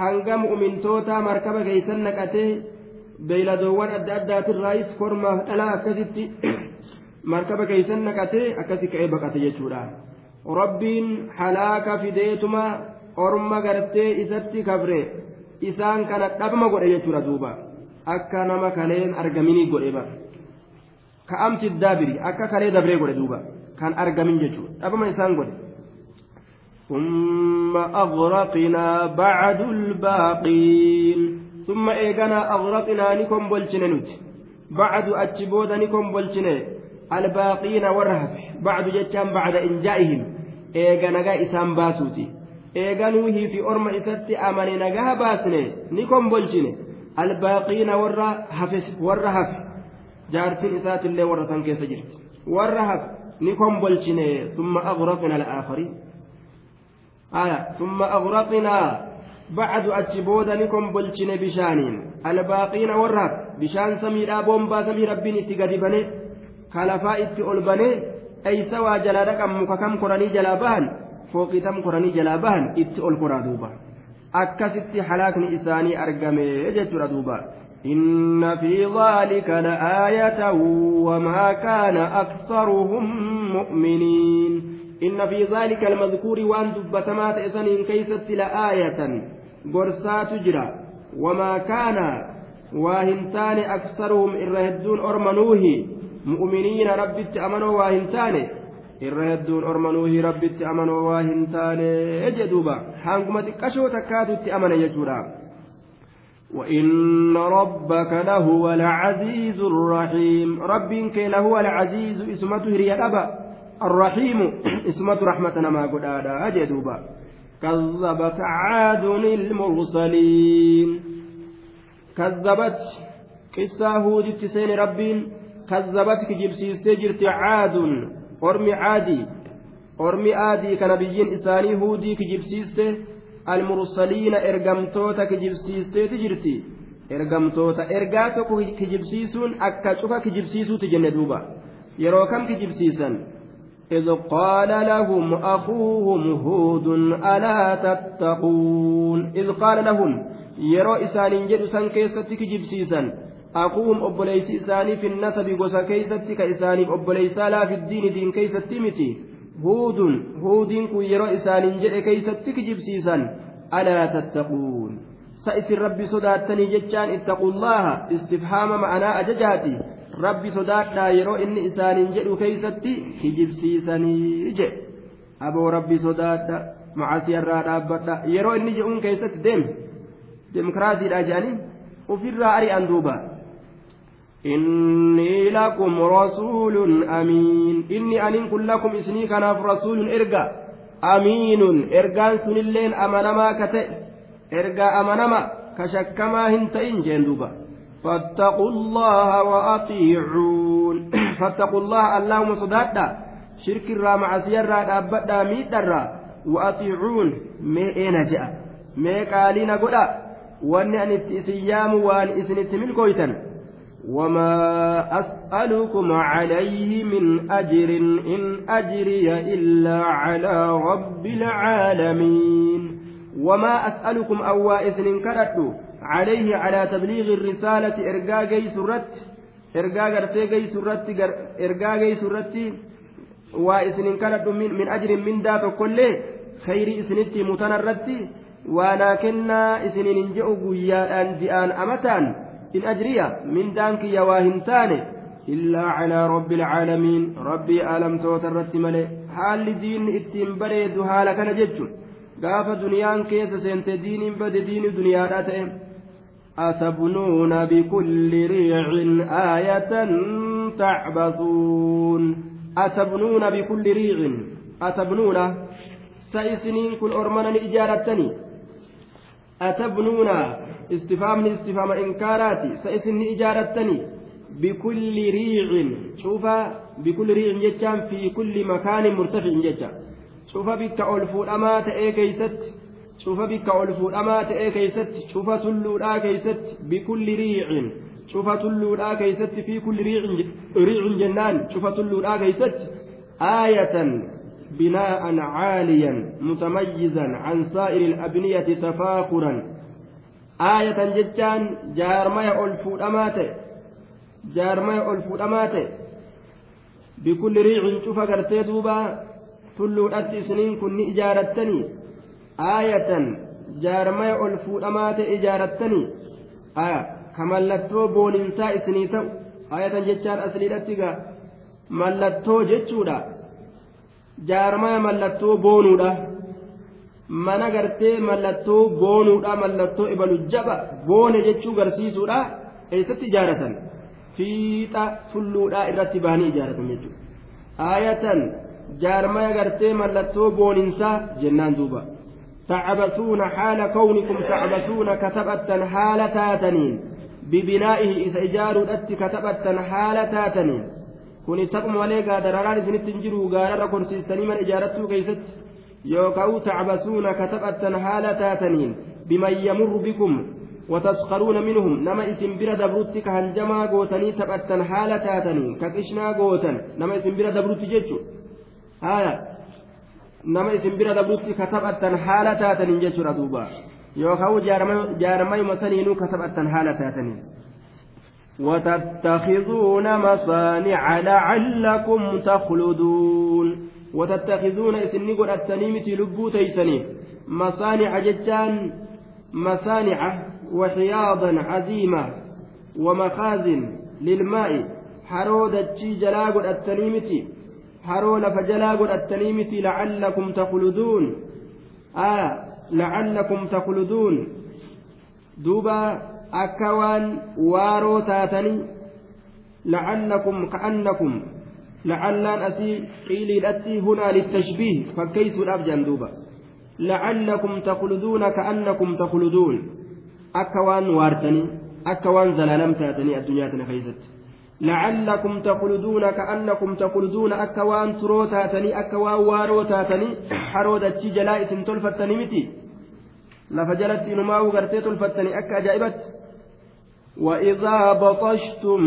hanga mu'mintoota markaba keeysan naqatee beeyladoowwan adda addaatirraayis kormaaf dhalaa akkasitti markaba keeysan naqatee akkasi ka'ee baqate jechuudha rabbiin halaaka fideetuma orma gartee isatti kabre isaan kana dhabma godhe jechuudha duuba akka nama kaleen argaminii godhe ba ka amsi daabiri akka kalee dabree godhe duuba kan argamin jechuudha dhabma isaan godhe ثم أغرقنا بعد الباقين ثم إيقنا أغرقنا نكم بلشننت بعد أتشبود نكم بلشن الباقين والرهب بعد جتان بعد إنجائهم إيقنا إسان باسوتي eeganuuhii fi orma isatti amane nagaa baasne ni kombolchine albaaqiina warra hafe isaatillee warra san keessa jirti warra hafe ni kombolchine summa agraqna alaakhariin. آية ثم أغرقنا بعد أتشبودا نكم بلشن بشانين الباقين ورات بشان سمير بومبا سمي ربين اتقدبني كالفا اتقلبني أي سوى جلالك مككم قراني جلابان فوقتم قراني جلابان اتقل قرادوبا akkasitti halaakni isaanii argame jechuudha duuba. إن في ذلك لآية وما كان أكثرهم مؤمنين. إن في ذلك المذكور وأن دبتمات إسنين كيست لآية قرسات جرى وما كان واهنتان أكثرهم إرهدون أرمنوه مؤمنين ربت أمنوا واهنتان. إرهدون أرمنوه ربت أمنوا واهنتان. يجدوبا حانكما تكشو تكادو أمن يجورا. وإن ربك لهو العزيز الرحيم. ربك لهو العزيز اسمته هي أبا. الرحيم اسمة رحمة ما قد آدا أجدوبا كذبت عاد المرسلين. كذبت قصة هود سين ربين. كذبت كجبسيس تجرت عاد. أرمي عادي. أرمي عادي كنبيين إساني هودي كجبسيس المرسلين إرقمتوتا كجبسيس تجرتي ergamtoota ergaa tokko kijibsiisuun akka cufa kijibsiisuuti jenne duuba yeroo kam kijibsiisan إذ قال لهم أخوهم هود ألا تتقون إذ قال لهم يرو إسان جد سن كيستك جبسيسا أخوهم أبوليس إساني في النسب قوسا كيستك إساني أبوليس لا في الدين دين كيست هود هود كن يرو إسان جد كيستك جبسيسا ألا تتقون سئس الرب صداتني جتان اتقوا الله استفهام معنا أججاتي rabbi sodaadhaa yeroo inni isaaniin jedhu keeysatti hijibsiisanii je aboo rabbi sodaadha macasiyarraa dhaabbadha yeroo inni jedhuun keessatti deem demokiraasiidha jedhanii ufirraa ari'an duuba إني لكم رسول أمين إني أن كن لكم إسني كان رسول إرجع أمين إرجان سنلين أمنما كتئ إرجع أمنما كشكما هنتين جندوبا فاتقوا الله وأطيعون فاتقوا الله اللهم صدادا شرك الرا مع سيرا دابدا ميدرا وأطيعون مي أين جاء مي قالين قدا وأن أن السيام وأن إسنت ملكويتا وما أسألكم عليه من أجر إن أجري إلا على رب العالمين وما أسألكم أو إسن كرتوا عليه على تبليغ الرسالة إرجاء جي سرت إرجاء قرتي جي سرت جي سرت كانت من, من أجر من داب كل خير إسنتي متنرت ولكن إسن ننجأ قيان جئان أمتان إن أجري من دانك يواهنتان إلا على رب العالمين. ربي ألم توترت ملي حال دين اتم بريد حالك نجج قاف دنيان كيس سنت دين بد دين دنيا أتبنون بكل ريع آية تعبثون. أتبنون بكل ريع. أتبنون. سيسنين كل أرمنا إجارتني. أتبنون استفهام استفهام إنكاراتي سيسن إجارتني بكل ريع شوف بكل ريع جتان في كل مكان مرتفع جتان شوف بك ألفو أما تأي كيست cufa bikka ol fuudhamaa ta'ee keeysatti cufa tulluudhaa keeysatti bikulli riicin cufa tulluudhaa keeysatti fi kulli riicin jennaan cufa tulluudhaa keeysatti aayatan بناء عاليا متميزا عن سائر الأبنية تفاخرا aayatan jechaan jaarmaya ol fuudhamaa ta'e jaarmaya ol fuudhamaa ta'e bikulli riicin cufa gartee duuba tulluudhatti isiniin kun ni ijaarattanii aayatan jaarmaya ol fuudhamaa ta'e ijaarattanii aya ka mallattoo booniinsaa isinii ta'u aayatan jechaan asliidhatti ga mallattoo jechuudha. Jaarmaya mallattoo boonuudha. mana gartee mallattoo goonuudha mallattoo ibalu jaba goone jechuu garsiisuudha eessatti ijaaratan? Fiixa tulluudhaa irratti bahanii ijaaratan jechuudha aayatan jaarmaya gartee mallattoo booninsaa jennaan duuba. Tacbasuuna haala kawnikum tacbasuuna katabattan haala taataniin. Bibinaa'ihi isa ijaaruudhatti katabattan haala taataniin. Kunis taquma malee gaadararaan isinitti hin jiru gaararra korsiistanii mana ijaarattuu keeysatti يوكاو تعبثون كتبتا حال تاتنين بمن يمر بكم وتسخرون منهم نما إسم بلا دبروتك هنجما قوتني تبتا حال تاتنين ككشنا قوتن نما إسم بلا دبروتي جيتشو. هايا. nama isin bira dabrutti katabatan haala taataniin jechuudha duuba yookaan jaaramayuma saniinuu katabatan haala taataniin. وتتخذون مصانع لعلكم تخلدون. وتتخذون إسني قد التنيمة لبو تيسني مصانع جتان مصانع وحياضا عزيمة ومخازن للماء حرودة جلا قد التنيمة lafa jalaa godhattanii miti lacallakum takluduun aya lacallakum takluduun duuba akka waan waaroo taatanii qiiliidhatti hunaa littashbiih fakkeeysuudhaaf jedhan duuba lacallakum takluduuna ka'annakum takluduun akka waan waartanii akka waan zalaalam taatanii addunyaa tana keeysatti لعلكم تقلدون كأنكم تقلدون أكوان تروتاتني أكوان واروتاتني حرودة جلائت تلفتني متي لفجلت إنما وغرتي تلفتني أكا جائبت وإذا بطشتم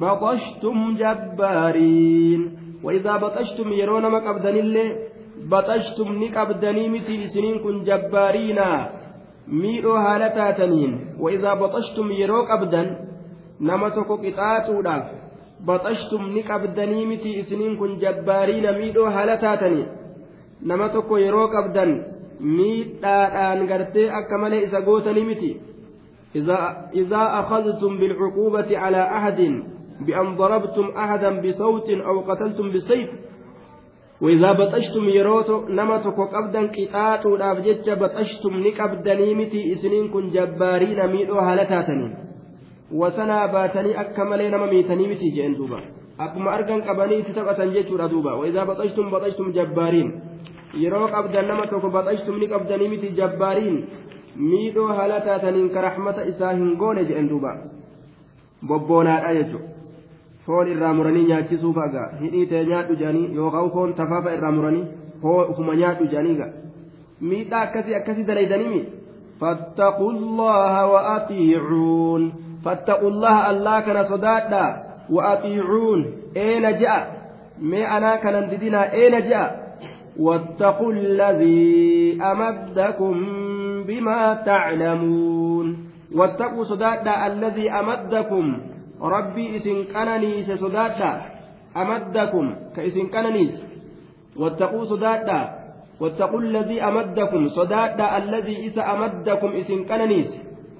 بطشتم جبارين. وإذا بطشتم يرون ما قبدن اللي بطشتم نقبدني متي سنين كن جبارين ميئو هالتاتنين وإذا بطشتم يرو قبدن نما تكو قطاطودhaaf بطشتم نقبدني متي سنين كن جبارين ميئو هالتاتنين nama tokko yeroo qabdan miidhaadhaan gartee akka malee isa gootanii miti إذا أخذتم بالعقوبة على أحد بأن ضربتم أحدا بصوت أو قتلتم بسيف وإذا بطشتم يروتو نمتك قبدا قطاط الأبجج بطشتم نكبدني متي إسنين كن جبارين ميدو هالتاتني. وسنا باتني أكملين مميتني متي جين دوبا. أكما أرقن قبني تتبأتن جيتشورا دوبا. وإذا بطشتم بطشتم جبارين. yeroo qabdan nama tokko baxashtum ni qabdanii jabbaariin miidhoo haala taataniin ka rahmata isaa hin goone jedhen duuba bobboonaadha jechuudha foon irraa muranii nyaachisuuf agaa hidhii ta'e nyaadhu jedhanii yookaan foon tafaafa irraa muranii huma nyaadhu jedhanii gaa miidhaa akkasii akkasii dalaydanii فاتقوا الله وأطيعون فاتقوا الله الله كان صدادا وأطيعون أين جاء ما أنا كان ددنا أين جاء واتقوا الذي أمدكم بما تعلمون. واتقوا صدادا الذي أمدكم. ربي إسن كننيس صدادا أمدكم. كإسن كننيس واتقوا صدادا. واتقوا الذي أمدكم. صدادا الذي إذا أمدكم إسن كننيس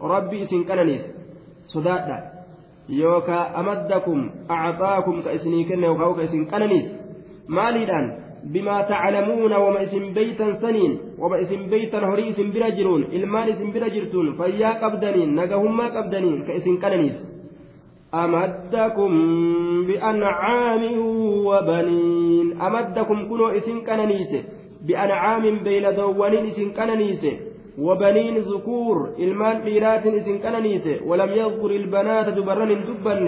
ربي إسن كننيس صدادا. يوكا أمدكم. أعطاكم كإسني كن يوكا كإسن كننيس مالي بما تعلمون وما اسم بيتا سنين وما اسم بيتا هري اسم برجرون المان اسم برجرتون فيا قبدنين نجهم ما قبدنين كاسم كننيس. أمدكم بأنعام وبنين. أمدكم كنوا اسم كننيس. بأنعام بين دوانين اسم كننيس. وبنين ذكور المان ميرات اسم كننيس. ولم يذكر البنات دبرن دبن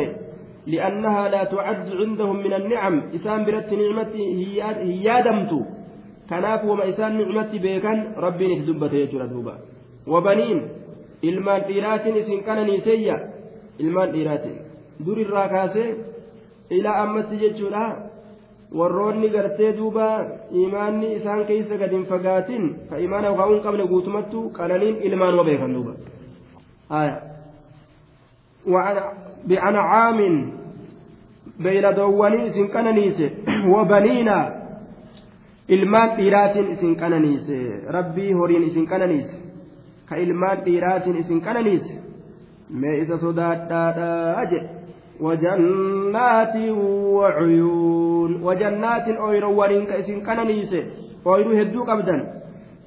لأنها لا تعد عندهم من النعم إسان برت نعمتي هي يادمت كناف وما إسان نعمتي بيكن ربي نتدبت يجرى دوبا وبنين ilmaan dhiiraatiin isin qananiiseyya ilmaan dhiiraatiin dur irraa kaasee ilaa ammatti jechuudha warroonni gartee duuba imaanni isaan keessa gad hin fagaatin ka imaana waan hin qabne guutumattu qananiin ilmaanuma beekan duuba بأنعام dhiiraatiin isin qananiise rabbii horiin isin qananiise ka ilmaan dhiiraatiin isin qananiise mee isa sodaadhaadhaa jedhe wajannaatin wacuyuun wajannaatin ooyirowwaniin ka isin qananiise ooyiruu hedduu qabdan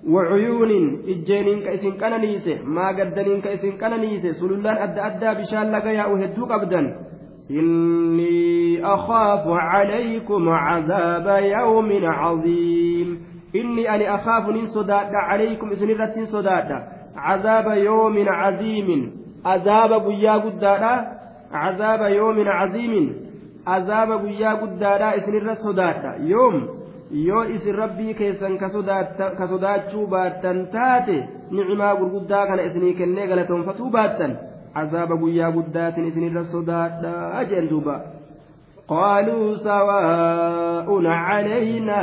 wacuyuunin ijjeeniin ka isin qananiise maagaddaniin ka isin qananiise sulullaan adda addaa bishaan laga yaa'u qabdan إني أخاف عليكم عذاب يوم عظيم. إني أني أخاف من صداد عليكم إسنرة صداد. عذاب يوم عظيم. عذاب بيا قدادا عذاب يوم عظيم. عذاب بيا قدادا إسنرة صداد. يوم yoo isin rabbii keessan ka sodaachuu baattan taate ni'imaa gurguddaa kana isinii kennee galatoonfatuu baattan عذاب قيا قدات إسن الرسودات أجل دوبا قالوا سواء علينا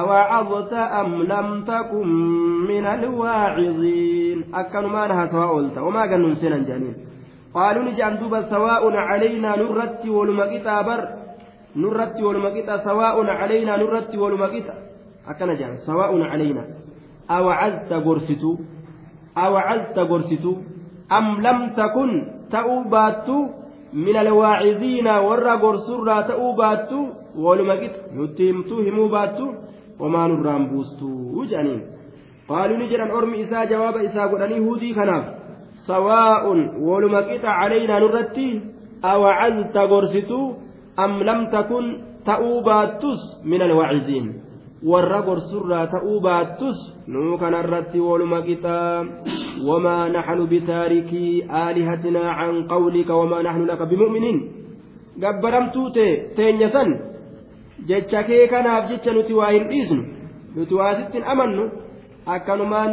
أوعظت أم لم تكن من الواعظين أكن ما نها سواء قلت وما قالوا سنة جميل قالوا نجعل دوبا سواء علينا نرت ولمقتا بر نرت ولمقتا سواء علينا نرت ولمقتا أكن جعل سواء علينا أوعزت قرستو أوعزت قرستو am lam takun ta'uu baattu min alwaaciziina warra gorsurraa ta'uu baattu waluma qixa nutti himtuu himuu baattu homaa nurraan buustuu jedhaniin qaaluu ni jedhan ormi isaa jawaaba isaa godhanii huudii kanaaf sawaa'un waluma qixa calaynaa nurratti awacazta gorsitu am lam takun ta'uu baattus min alwaaciziin warra gorsurraa ta'uu baattus nuu kanarratti waluma qixaa wamaa naxnu bitaarikii aalihatinaa can qawlika wamaa naxnu laka bimu'miniin. Gabbaramtuu tee teenya san jecha kee kanaaf jecha nuti waa hin dhiisnu nuti waa sittin amannu akkanumaan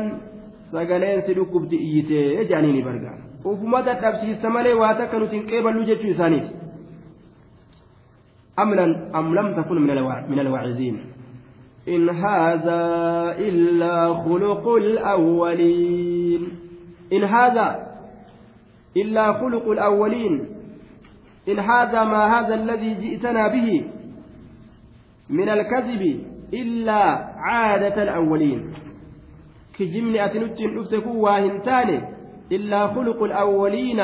sagaleen si dhukkubdi iyyitee jedhanii ni bargaara. Ufuma dadhabsiista malee waa takka qeeballu jechuu isaaniiti أم لم تكن من الواعظين. إن هذا إلا خلق الأولين. إن هذا إلا خلق الأولين. إن هذا ما هذا الذي جئتنا به من الكذب إلا عادة الأولين. كجمن أتنتن أفتكوا واهنتان إلا خلق الأولين.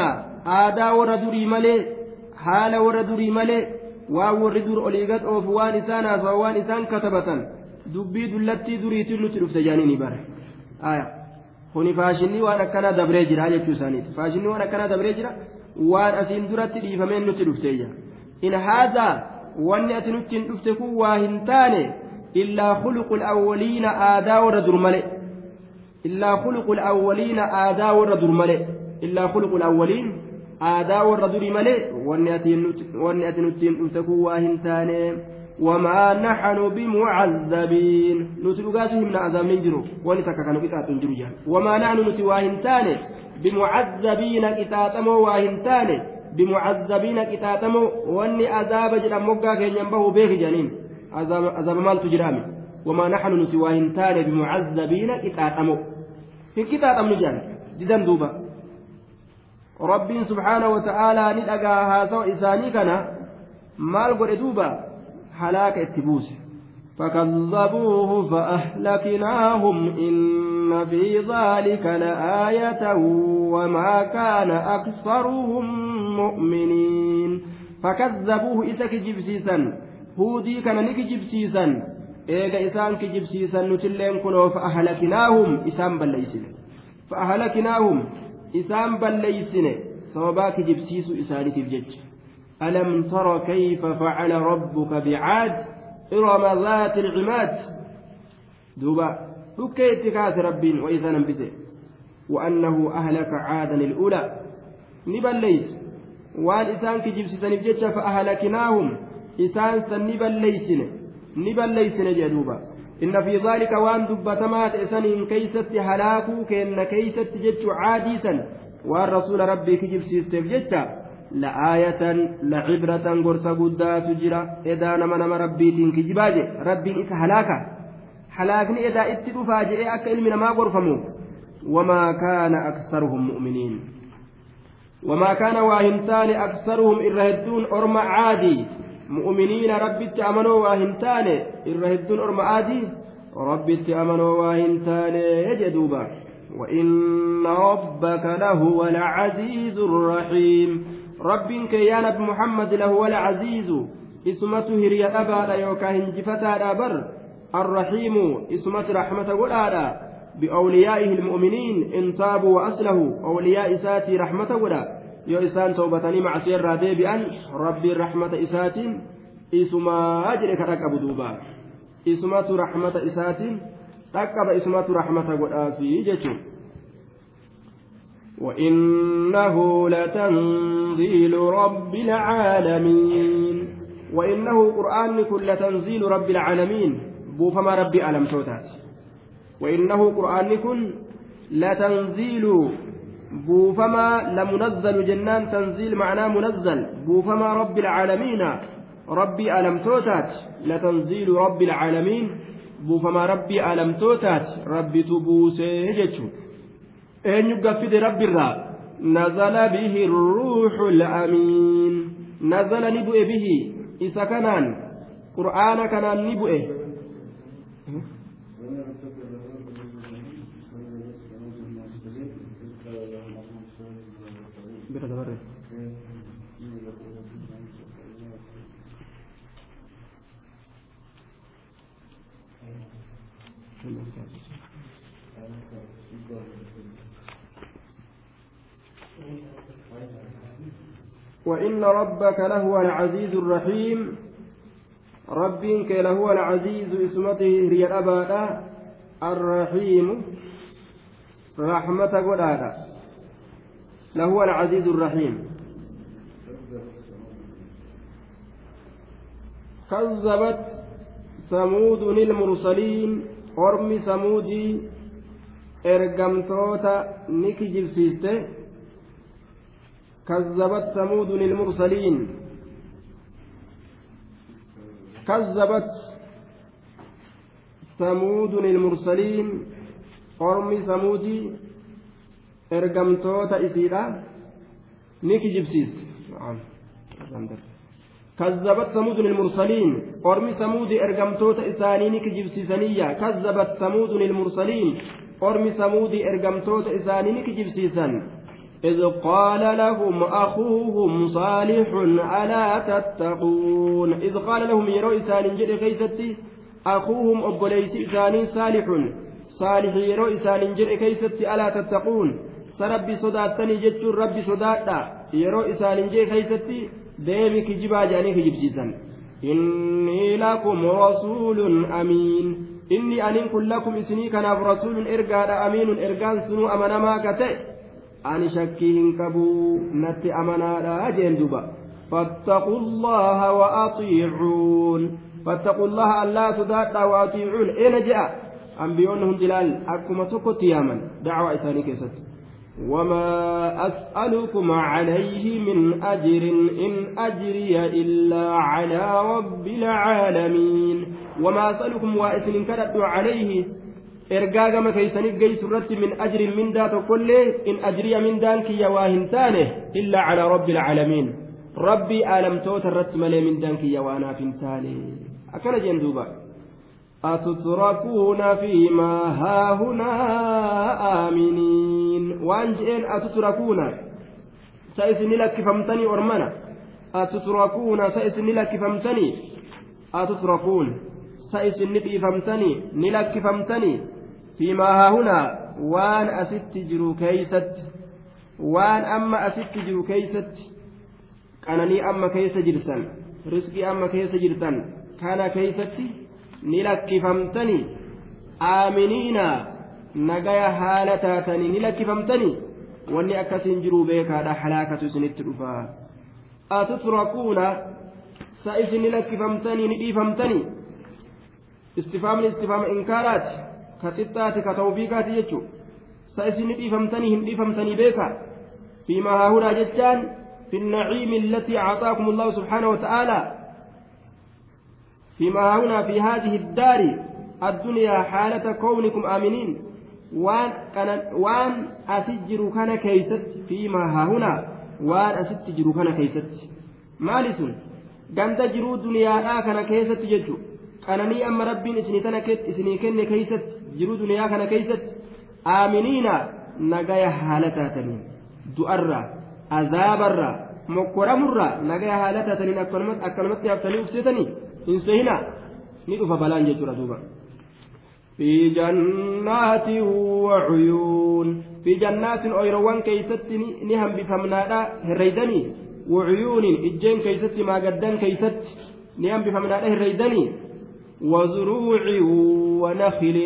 آدا وردري ملي حال وردري ملي واو الردور أليغت أوف وان إسان وان إسان كتبة dubbii dullattii duriitiin nuti dhufte jaaniini bara kuni faashinii waan akkanaa dabree jira jechuu isaaniiti faashinii waan akkanaa dabree jira waan asiin duratti dhiifameen nutti dhufteeyya in haadaa wanni ati nutti hin dhufte kun waa hin taane illaa khuluqu alawwaliina aadaa warra dur male illaa khuluqu alawwaliina aadaa warra dur male illaa khuluqu alawwaliin aadaa warra durii male wanni ati nutti hin dhufte kun waa hin taane وما نحن بمعذبين نتلقاتهم من عذاب من جرو ولتك كانوا قطعة جرو جان وما نحن نتواهنتان بمعذبين قطعة واهنتان بمعذبين قطعة واني عذاب جرى مقا كين ينبه بيه جانين عذاب مال تجرامي وما نحن نتواهنتان بمعذبين قطعة في قطعة من جان جدا دوبا رب سبحانه وتعالى ندقى هذا إساني كان مال قد دوبا هلاك اتبوس فكذبوه فأهلكناهم إن في ذلك لآية وما كان أكثرهم مؤمنين فكذبوه إسك جبسيسا هودي كان نك جبسيسا إيغا إسان كجبسيسا نتلين كنو فأهلكناهم إسان بليسن فأهلكناهم إسان بليسن سواباك جبسيس إساني تفجج ألم تر كيف فعل ربك بعاد إرم ذات العماد دوبا بكيت كاث رب وإذا ننبسه وأنه أهلك عادا الأولى نبا ليس وان إسان كجيب سنبجتش فأهلكناهم إسان سنبا ليسن نبا ليسن جدوبا إن في ذلك وان دبتمات إسان كيست هلاكو كأن كيست جتش عاديسا وان رسول ربي كجيب سيستف لآية لعبرة قرص قدات جرا إذا نما ربي تنك جباجي ربي إسا هلاكا. هلاكني إذا اتدو فاجئ أكا إلمنا ما قرفمو وما كان أكثرهم مؤمنين. وما كان واهنتان أكثرهم إرهدون أرم عادي. مؤمنين ربي تأمنوا واهنتان إرهدون أرم عادي ربي تأمنوا واهنتان يجدوبا وإن ربك لهو العزيز الرحيم. nabi muhammad lahu wala caziizu isumatu hiriya dhabaadha yookaa hinjifataadha bar arrahiimu isumati raxmata godhaadha بأوليائه المؤمنين إن تابوا وأصلحوا أولياء إساتي رحمة ولا إسان توبتني مع سير رادي بأن ربي رحمة إسات إسما أجرك ركب دوبا إسمة رحمة إسات ركب إسمة رحمة ولا في جتو وإنه لتنزيل رب العالمين وإنه قرآن كل تنزيل رب العالمين بوفما ربي ألم توتات وإنه قرآن كن لتنزيل بوفما لمنزل جنان تنزيل معناه منزل. بوفما رب العالمين. ربي ألم توتات. لتنزيل رب العالمين. بوفما ربي ألم توتات. ربي تبوسي جتشو eenyu gaffide rabbiirraa nazala bihi ruuxu la'amiin nazala ni bu'e bihi isa kanaan qur'aana kanaan ni bu'e وإن ربك لهو العزيز الرحيم. ربك لهو العزيز اسمته هي الأباء الرحيم. رحمة قلالا لهو العزيز الرحيم. كذبت ثمود المرسلين قرم ثمودي ergamtoota ni kijibsiiste كذبت ثمود المرسلين كذبت ثمود المرسلين قرم ثمودي ergamtoota isiidha ni kijibsiis كذبت ثمود المرسلين قرم ثمود ارجمتوت إسانين كجبسيسانية كذبت ثمود المرسلين قرم ثمود ارجمتوت إسانين كجبسيسان إذ قال لهم أخوهم صالح ألا تتقون إذ قال لهم يرو إسان جد كيستي أخوهم أبوليس إسان صالح صالح يرو إسان جد كيستي ألا تتقون سربي صداتني جتشون ربي صداتا يرو إسان جد كيستي deemi kijibaa jedhanii kijibsiisan inni lakum rasuulun amiin inni anin kun lakum isinii kanaaf rasuulun ergaadha amiinun ergaan sunuu amanamaa ka ta'e ani shakkii hin qabuu natti amanaadha jeen duba فاتقوا الله وأطيعون فاتقوا الله ألا تدادا وأطيعون أين جاء أنبيونهم جلال أكما تكت يامن دعوة إساني كيست وما أسألكم عليه من أجر إن أجري إلا على رب العالمين وما أسألكم وأسن كرد عليه إرقاق ما كيسنك جيس من أجر من ذات كل إن أجري من ذلك يواهن ثانه إلا على رب العالمين ربي ألم توت الرتم من ذلك يوانا في ثاني أكل جندوبا. أتتركون فيما هاهنا آمنين وأن جئين أتتركون سيسني لك فمتني أرمنا أتتركون سيسني لك فمتني أتتركون سيسني فمتني نلك فمتني فيما هاهنا وأن أست جرو كيست وأن أما أست جرو كيست كانني أما كيس جرسا رزقي أما كيس جرسا كان كيستي ni lakkifamtanii aaminiina nagaya haala taatanii ni lakkifamtanii wanni akkasiin jiruu beekaadha halaakatu isinitti dhufaa atutrakuuna sa isin ni lakkifamtanii ni dhiifamtanii istifaamni istifaama inkaaraati ka xixxaati ka tawfiiqaati jechuu sa isin ni dhiifamtanii hin dhiifamtanii beekaa فيما هاهنا جتان في النعيم التي أعطاكم الله سبحانه وتعالى فيما هنا في هذه الدار الدنيا حالة كونكم آمنين وان كان وان أسجر كان كيست فيما هنا وان أسجر كان كيست مالس ganda jiruu duniyaadhaa kana keessatti jechu qananii amma rabbiin isinii tana isinii kenne keeysatti jiruu duniyaa kana keeysatti aaminiina nagaya haala taataniin du'arraa azaabarraa mokkoramurraa nagaya haala taataniin akkanumatti haftanii ufseetanii hin sehinaa ni dhufa balaan jechuudha duuba في جنات وعيون في جنات أيروان كيست نهم بفمنادا هريدني وعيون إجين كيست ما قدان كيست نهم بفمنادا هريدني. وزروع ونخل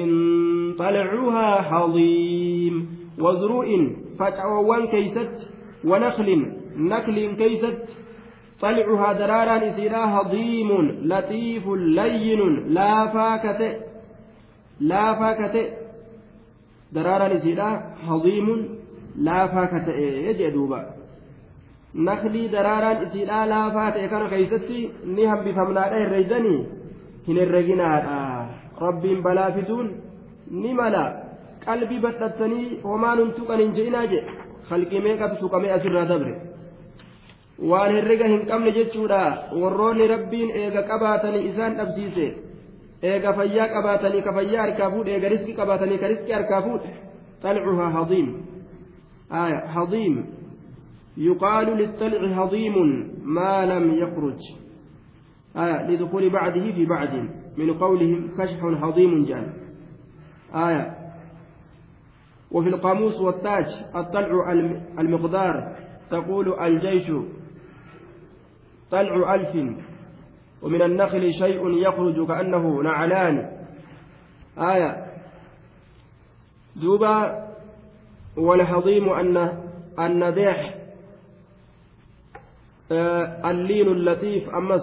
طلعها حظيم وزروع فجعوان كيست ونخل نخل كيست طلعها دراران إسيرا هضيم لطيف لين لا فاكت لا فاكت دراران إسيرا هضيم لا فاكت يجدوبا نخلي إسيرا لا فاكت كان نهم بفمنا نملا. قلبي وما ننتقن إن جئنا جئ. خلقي waan herrega hin qabne jechuudha warroonni rabbiin eega qabaatanii isaan dhabsiise eega fayyaa qabaatanii ka fayyaa harkaa fuudhe eega riski qabaatanii ka riski harkaa fuudhe طلعها هضيم آية هضيم يقال للطلع هضيم ما لم يخرج آية لدخول بعده في بعد من قولهم كشح هضيم جان آية وفي القاموس والتاج الطلع المقدار تقول الجيش طلع ألف ومن النخل شيء يخرج كأنه نعلان. آية. دوبا والحظيم أن النديح آه اللين اللطيف أمس.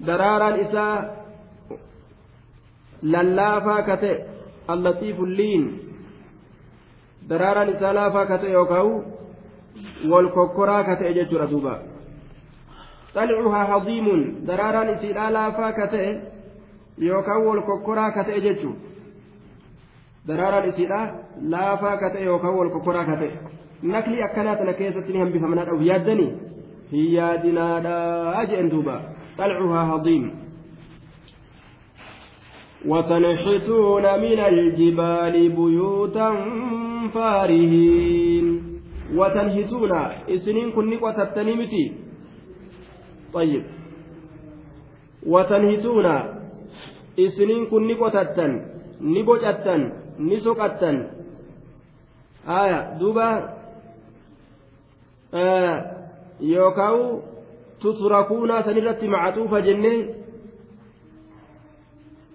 درارا إساء للافا كتئ اللطيف اللين. درارا إساء لافا كتئ يوكاو والكوكورا كتئ جتشورا دوبا. طلعها هضيم درارا إسيلا لافا كتئ يوكا والكوكورا كتئ جتشو. درارا إسيلا لافا كتئ يوكا والكوكورا كتئ نكلي أكنات نكيسة هم بفمنات أو يادني. هي يادنا لا أجئن دوبا. طلعها هضيم وتنحتون من الجبال بيوتا فارهين. وتنهتون إسنين كن قتتني متي طيب وتنهتون إسنين كن قتتن نبجتن نسقتن آية دوبا. آه يوكاو تتركون سنرت معطوفة جنة.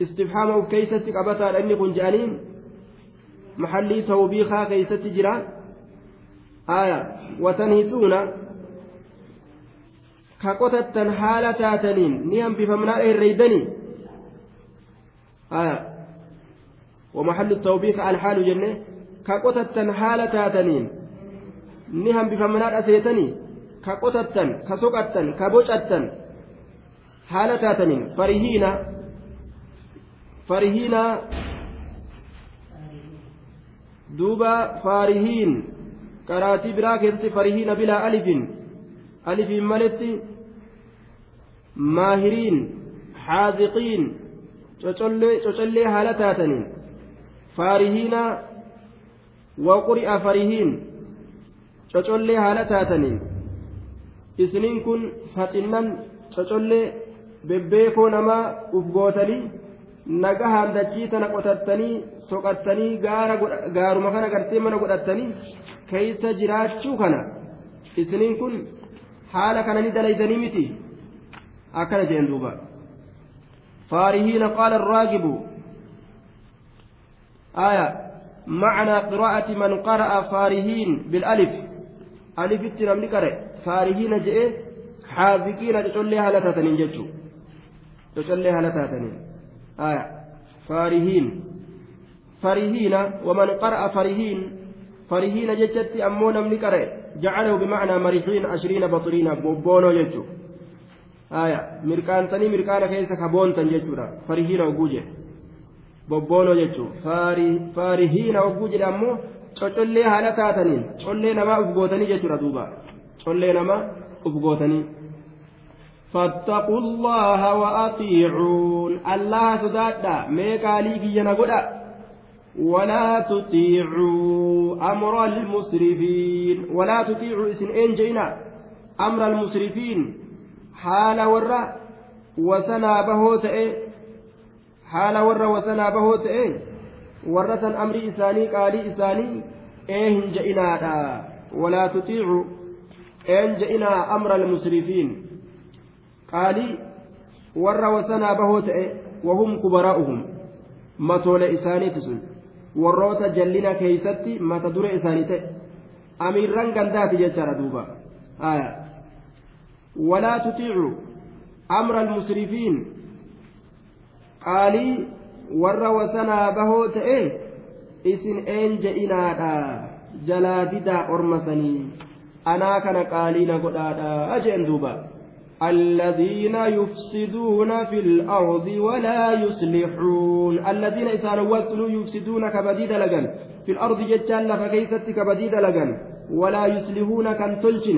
استفهام كيست قبطا لأني كن جانين. محلي توبيخا كيست جرا. آية وتنهتون كقطة حالة تاتنين. نيهم بفمنا الريدني آية ومحل التوبيخ الحال جنة. كقطة حالة تاتنين. نيهم بفمنا أسيتني. كقطة كسقة كبوشة حالة تاتنين. فرهين farihiina duuba faarihiin qaraatii biraa keessatti farihiina bilaa alifin alifiin maletti maahiriin xaaziqiin cocollee haala taataniin faarihiina waquri'a farihiin cocollee haala taataniin isiniin kun faxinnan cocollee bebbeekoo namaa uf gootanii nagahaan dachii tana qotattanii soqattanii gaaruma kana gartee mana godhattanii keeysa jiraachuu kana isiniin kun haala kana ni dalaydanii miti akkana jeen فارهين قال الراغب آية معنى قراءة من قرأ فارهين بالألف. ألف التنم قرأ. فارهين جئ حاذقين تشلي هلتاتنين جتشو تشلي هلتاتنين آية فارهين. فرهين ومن قرأ فرهين فرهين جتت أمون من قرأ. جعله بمعنى مرحين عشرين بطرين بوبونو جتو آية مركان تني مركان كيس كبون تنجتورا فرهين وجوجه bobboonoo jechuun faarihiina hogguu jedhamu collee haala taataniin collee namaa uf gootanii jechuudha duuba. Collee namaa uf gootanii. فاتقوا الله وأطيعون الله سدادا ميقالي كينا قدا ولا تطيعوا أمر المسرفين ولا تطيعوا اسم إنجينا أمر المسرفين haala warra wasanaa bahoo ta'e haala warra wasanaa bahoo ta'e warra san amrii isaanii qaalii isaanii ee hin je'inaadha walaa tutiicu een je'inaa amra almusrifiin. Qaalii warra wasanaa bahoo ta'e wahum kubaraa'uhum matoole isaaniiti sun warroota jallina keeysatti mata dure isaanii ta'e. Amiirran gandaati jechaadha duuba. Aya tutiicu amra almusrifiin qaalii warra wasanaa bahoo ta'e isin een je'inaadha jalaa didaa ormasanii anaa kana qaaliina godhaadha jeen duuba الذين يفسدون في الأرض ولا يصلحون الذين إذا وصلوا يفسدون كبديد لغن في الأرض جتان فكيست كبديد لغن ولا يصلحون كان تلجن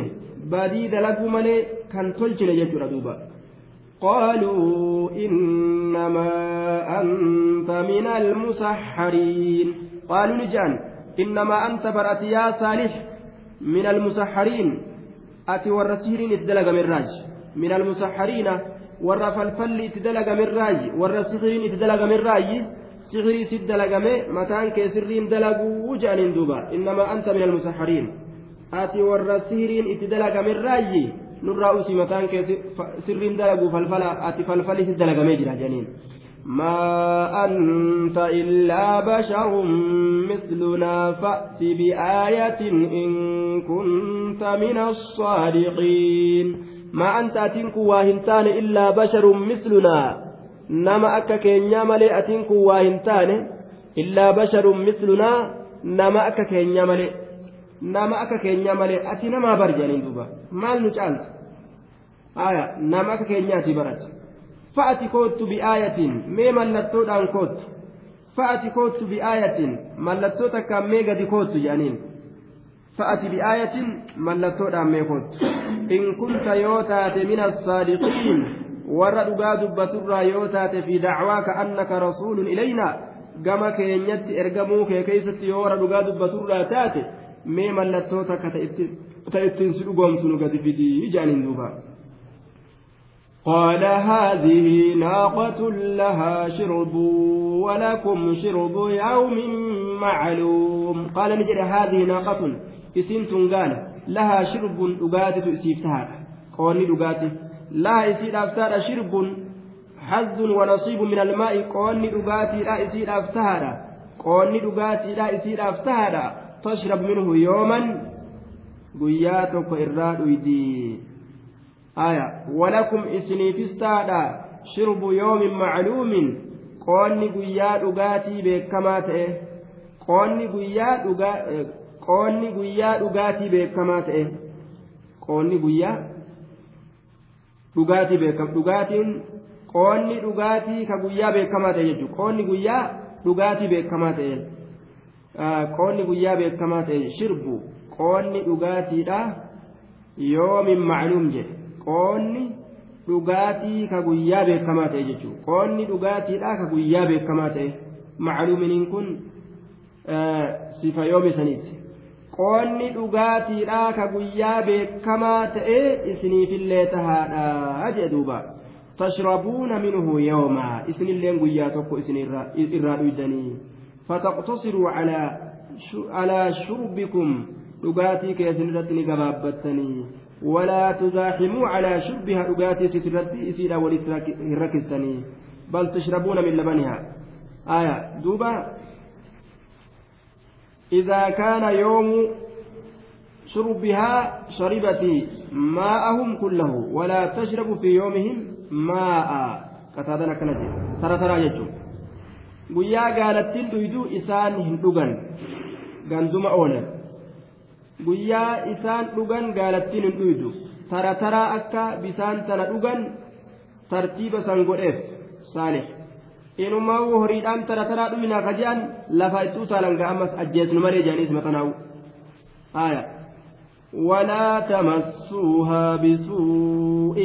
بديد لغو ملي كان تلجن يجر دوبا قالوا إنما أنت من المسحرين. قالوا نجان إنما أنت برأت يا صالح من المسحرين. أتي والرسيرين الدلغ من راج. من المسحرين warra falfalli itti dalagame irraayi warra sihiriin itti dalagame irraayi sihirii sit dalagame mataan kee sirriin dalaguu jedhaniin duuba ati warra sihiriin itti dalagame irraayi nurraa usii mataan kee sirriin dalaguu falfala ati falfalli sit dalagamee jira jedhaniin ما أنت إلا بشر مثلنا فأت بآية إن كنت من الصادقين ما أنت أتنك واهنتان إلا بشر مثلنا نما أكا كينيا ملي أتنك واهنتان إلا بشر مثلنا نما أكا كينيا ملي nama akka keenyaa malee ati namaa bar jedhaniin duuba maal nu caalta aya nama akka keenyaati barate fa'ati koottu bi'aayatiin mee mallattoodhaan koottu fa'ati koottu bi'aayatiin mallattoo takkaan mee gadi koottu jedhaniin fa'ati bi'aayatiin mallattoodhaan mee koottu in kunta yoo taate min assaadiqiin warra dhugaa dubbaturraa yoo taate fi dacwaaka annaka rasuulun ilaynaa gama keenyatti ergamuu kee keeysatti yoo warra dhugaa dubbaturraa taate mee mallattoo takka ta ittiin si dhugoomsu nu gadi fidii jedhaniin duuba. قال هذه ناقة لها شرب ولكم شرب يوم معلوم قال نجد هذه ناقة إسين تنقال لها شرب أقاتة إسيفتها قولي أقاتة لها إسيد أفتار شرب حظ ونصيب من الماء قولي أقاتي لا إسيد أفتها قولي أقاتي لا tashrab minhu yooman guyyaa tokko irraa dhuydii aya walakum isiniifis taadha shirbu yoomin macluumin qoonni guyyaa dhugaatii beekamaa ta'e qoonni guyyaa dhugaa eh, dhugaatii beekamaa ta'e qoonni guyyaa dhugaatii beekam dhugaatiin qoonni dhugaatii ka guyyaa beekamaa ta'e jechuudha qoonni guyyaa dhugaatii beekamaa ta'e. Qoonni guyyaa beekamaa ta'e shirbu. Qoonni dhugaatiidha. Yoomin macluum jedhe. Qoonni dhugaatii ka guyyaa beekamaa ta'e jechuudha. Qoonni dhugaatiidha ka guyyaa beekamaa ta'e. Macluuminiin kun sifa yoomi saniiti qoonni dhugaatiidha ka guyyaa beekamaa ta'e isiniifillee tahaadha jedhe duuba. Tashrabuuna minhu yawmaa isinilleen guyyaa tokko isin irraa dhuydanii calaa shurbikum dhugaatii keessan irratti ni gabaabbattanii ولا تزاحموا على شربها. أغاتي سترتي إسيرا ولتركستني بل تشربون من لبنها. آية. دوبا. إذا كان يوم شربها شربت ماءهم كله. ولا تشرب في يومهم ماء. كتادنا كنجي. ترى ترى يجو. Guyyaa gaalattiin dhuyduu isaan hin dhugan ganduma oolan guyyaa isaan dhugan gaalattiin hin dhuydu tara taraa akka bisaan tana dhugan tartiiba san godheef saalih inumaa horiidhaan tara taraa dhuyinaa ka lafa itti utaalan ga ammas ajjeesnu malee jedhaniis maxanaa'u aya ولا تمسوها بسوء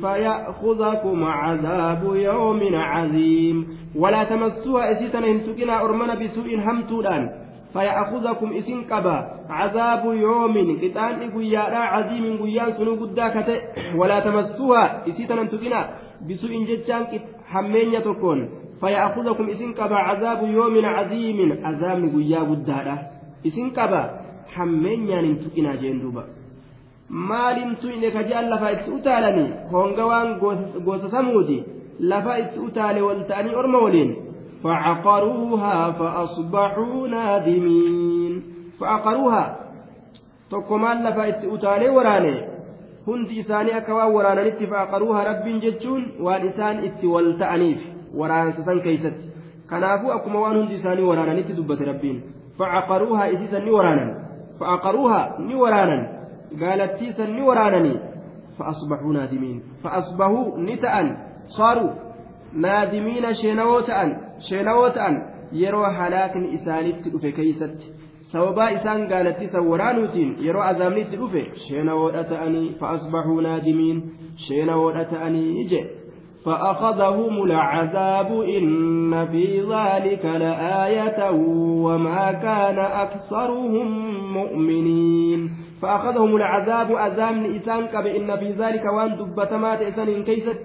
فيأخذكم عذاب يوم عظيم. ولا تمسوها إسيتنا إن تكنا أرمنا بسوء همتودان فيأخذكم إسن قبا عذاب يوم قطان قيادا عظيم قيان سنو قداكة ولا تمسوها إسيتنا إن تكنا بسوء جتشان حمين يتكون فيأخذكم إسن قبا عذاب يوم عظيم. عذاب قيا قدادا. إسن قبا hammeenyaan hin tuqinaa jeen duuba maaliin tuyne ka je'an lafa itti utaalanii honga waan gosa samuuti lafa itti utaale wal ta'anii orma waliin فعقروها فأصبحوا نادمين فعقروها lafa itti utaalee waraane hundi isaanii akka waan waraananitti fa'aqaruuha rabbiin jechuun waan isaan itti wal ta'aniif waraansa san keeysatti kanaafuu akkuma waan hundi isaanii waraananitti dubbate rabbiin fa'aqaruuha isiisan ni waraanan فأقروها نورانا قالت تيسا نورانني فأصبحوا نادمين فأصبحوا نتأن. صاروا نادمين شينوتأ شينوتأ يروا هلاك إسانيت في كيست. سوبا إسان قالت تيسا ورانوتين. يروا أزامنيت في شينوتأني فأصبحوا نادمين. شينوتأني إجي فأخذهم العذاب إن في ذلك لآية وما كان أكثرهم مؤمنين. فأخذهم العذاب أزام إسان كب إن في ذلك وأن دبتمات إسان كيست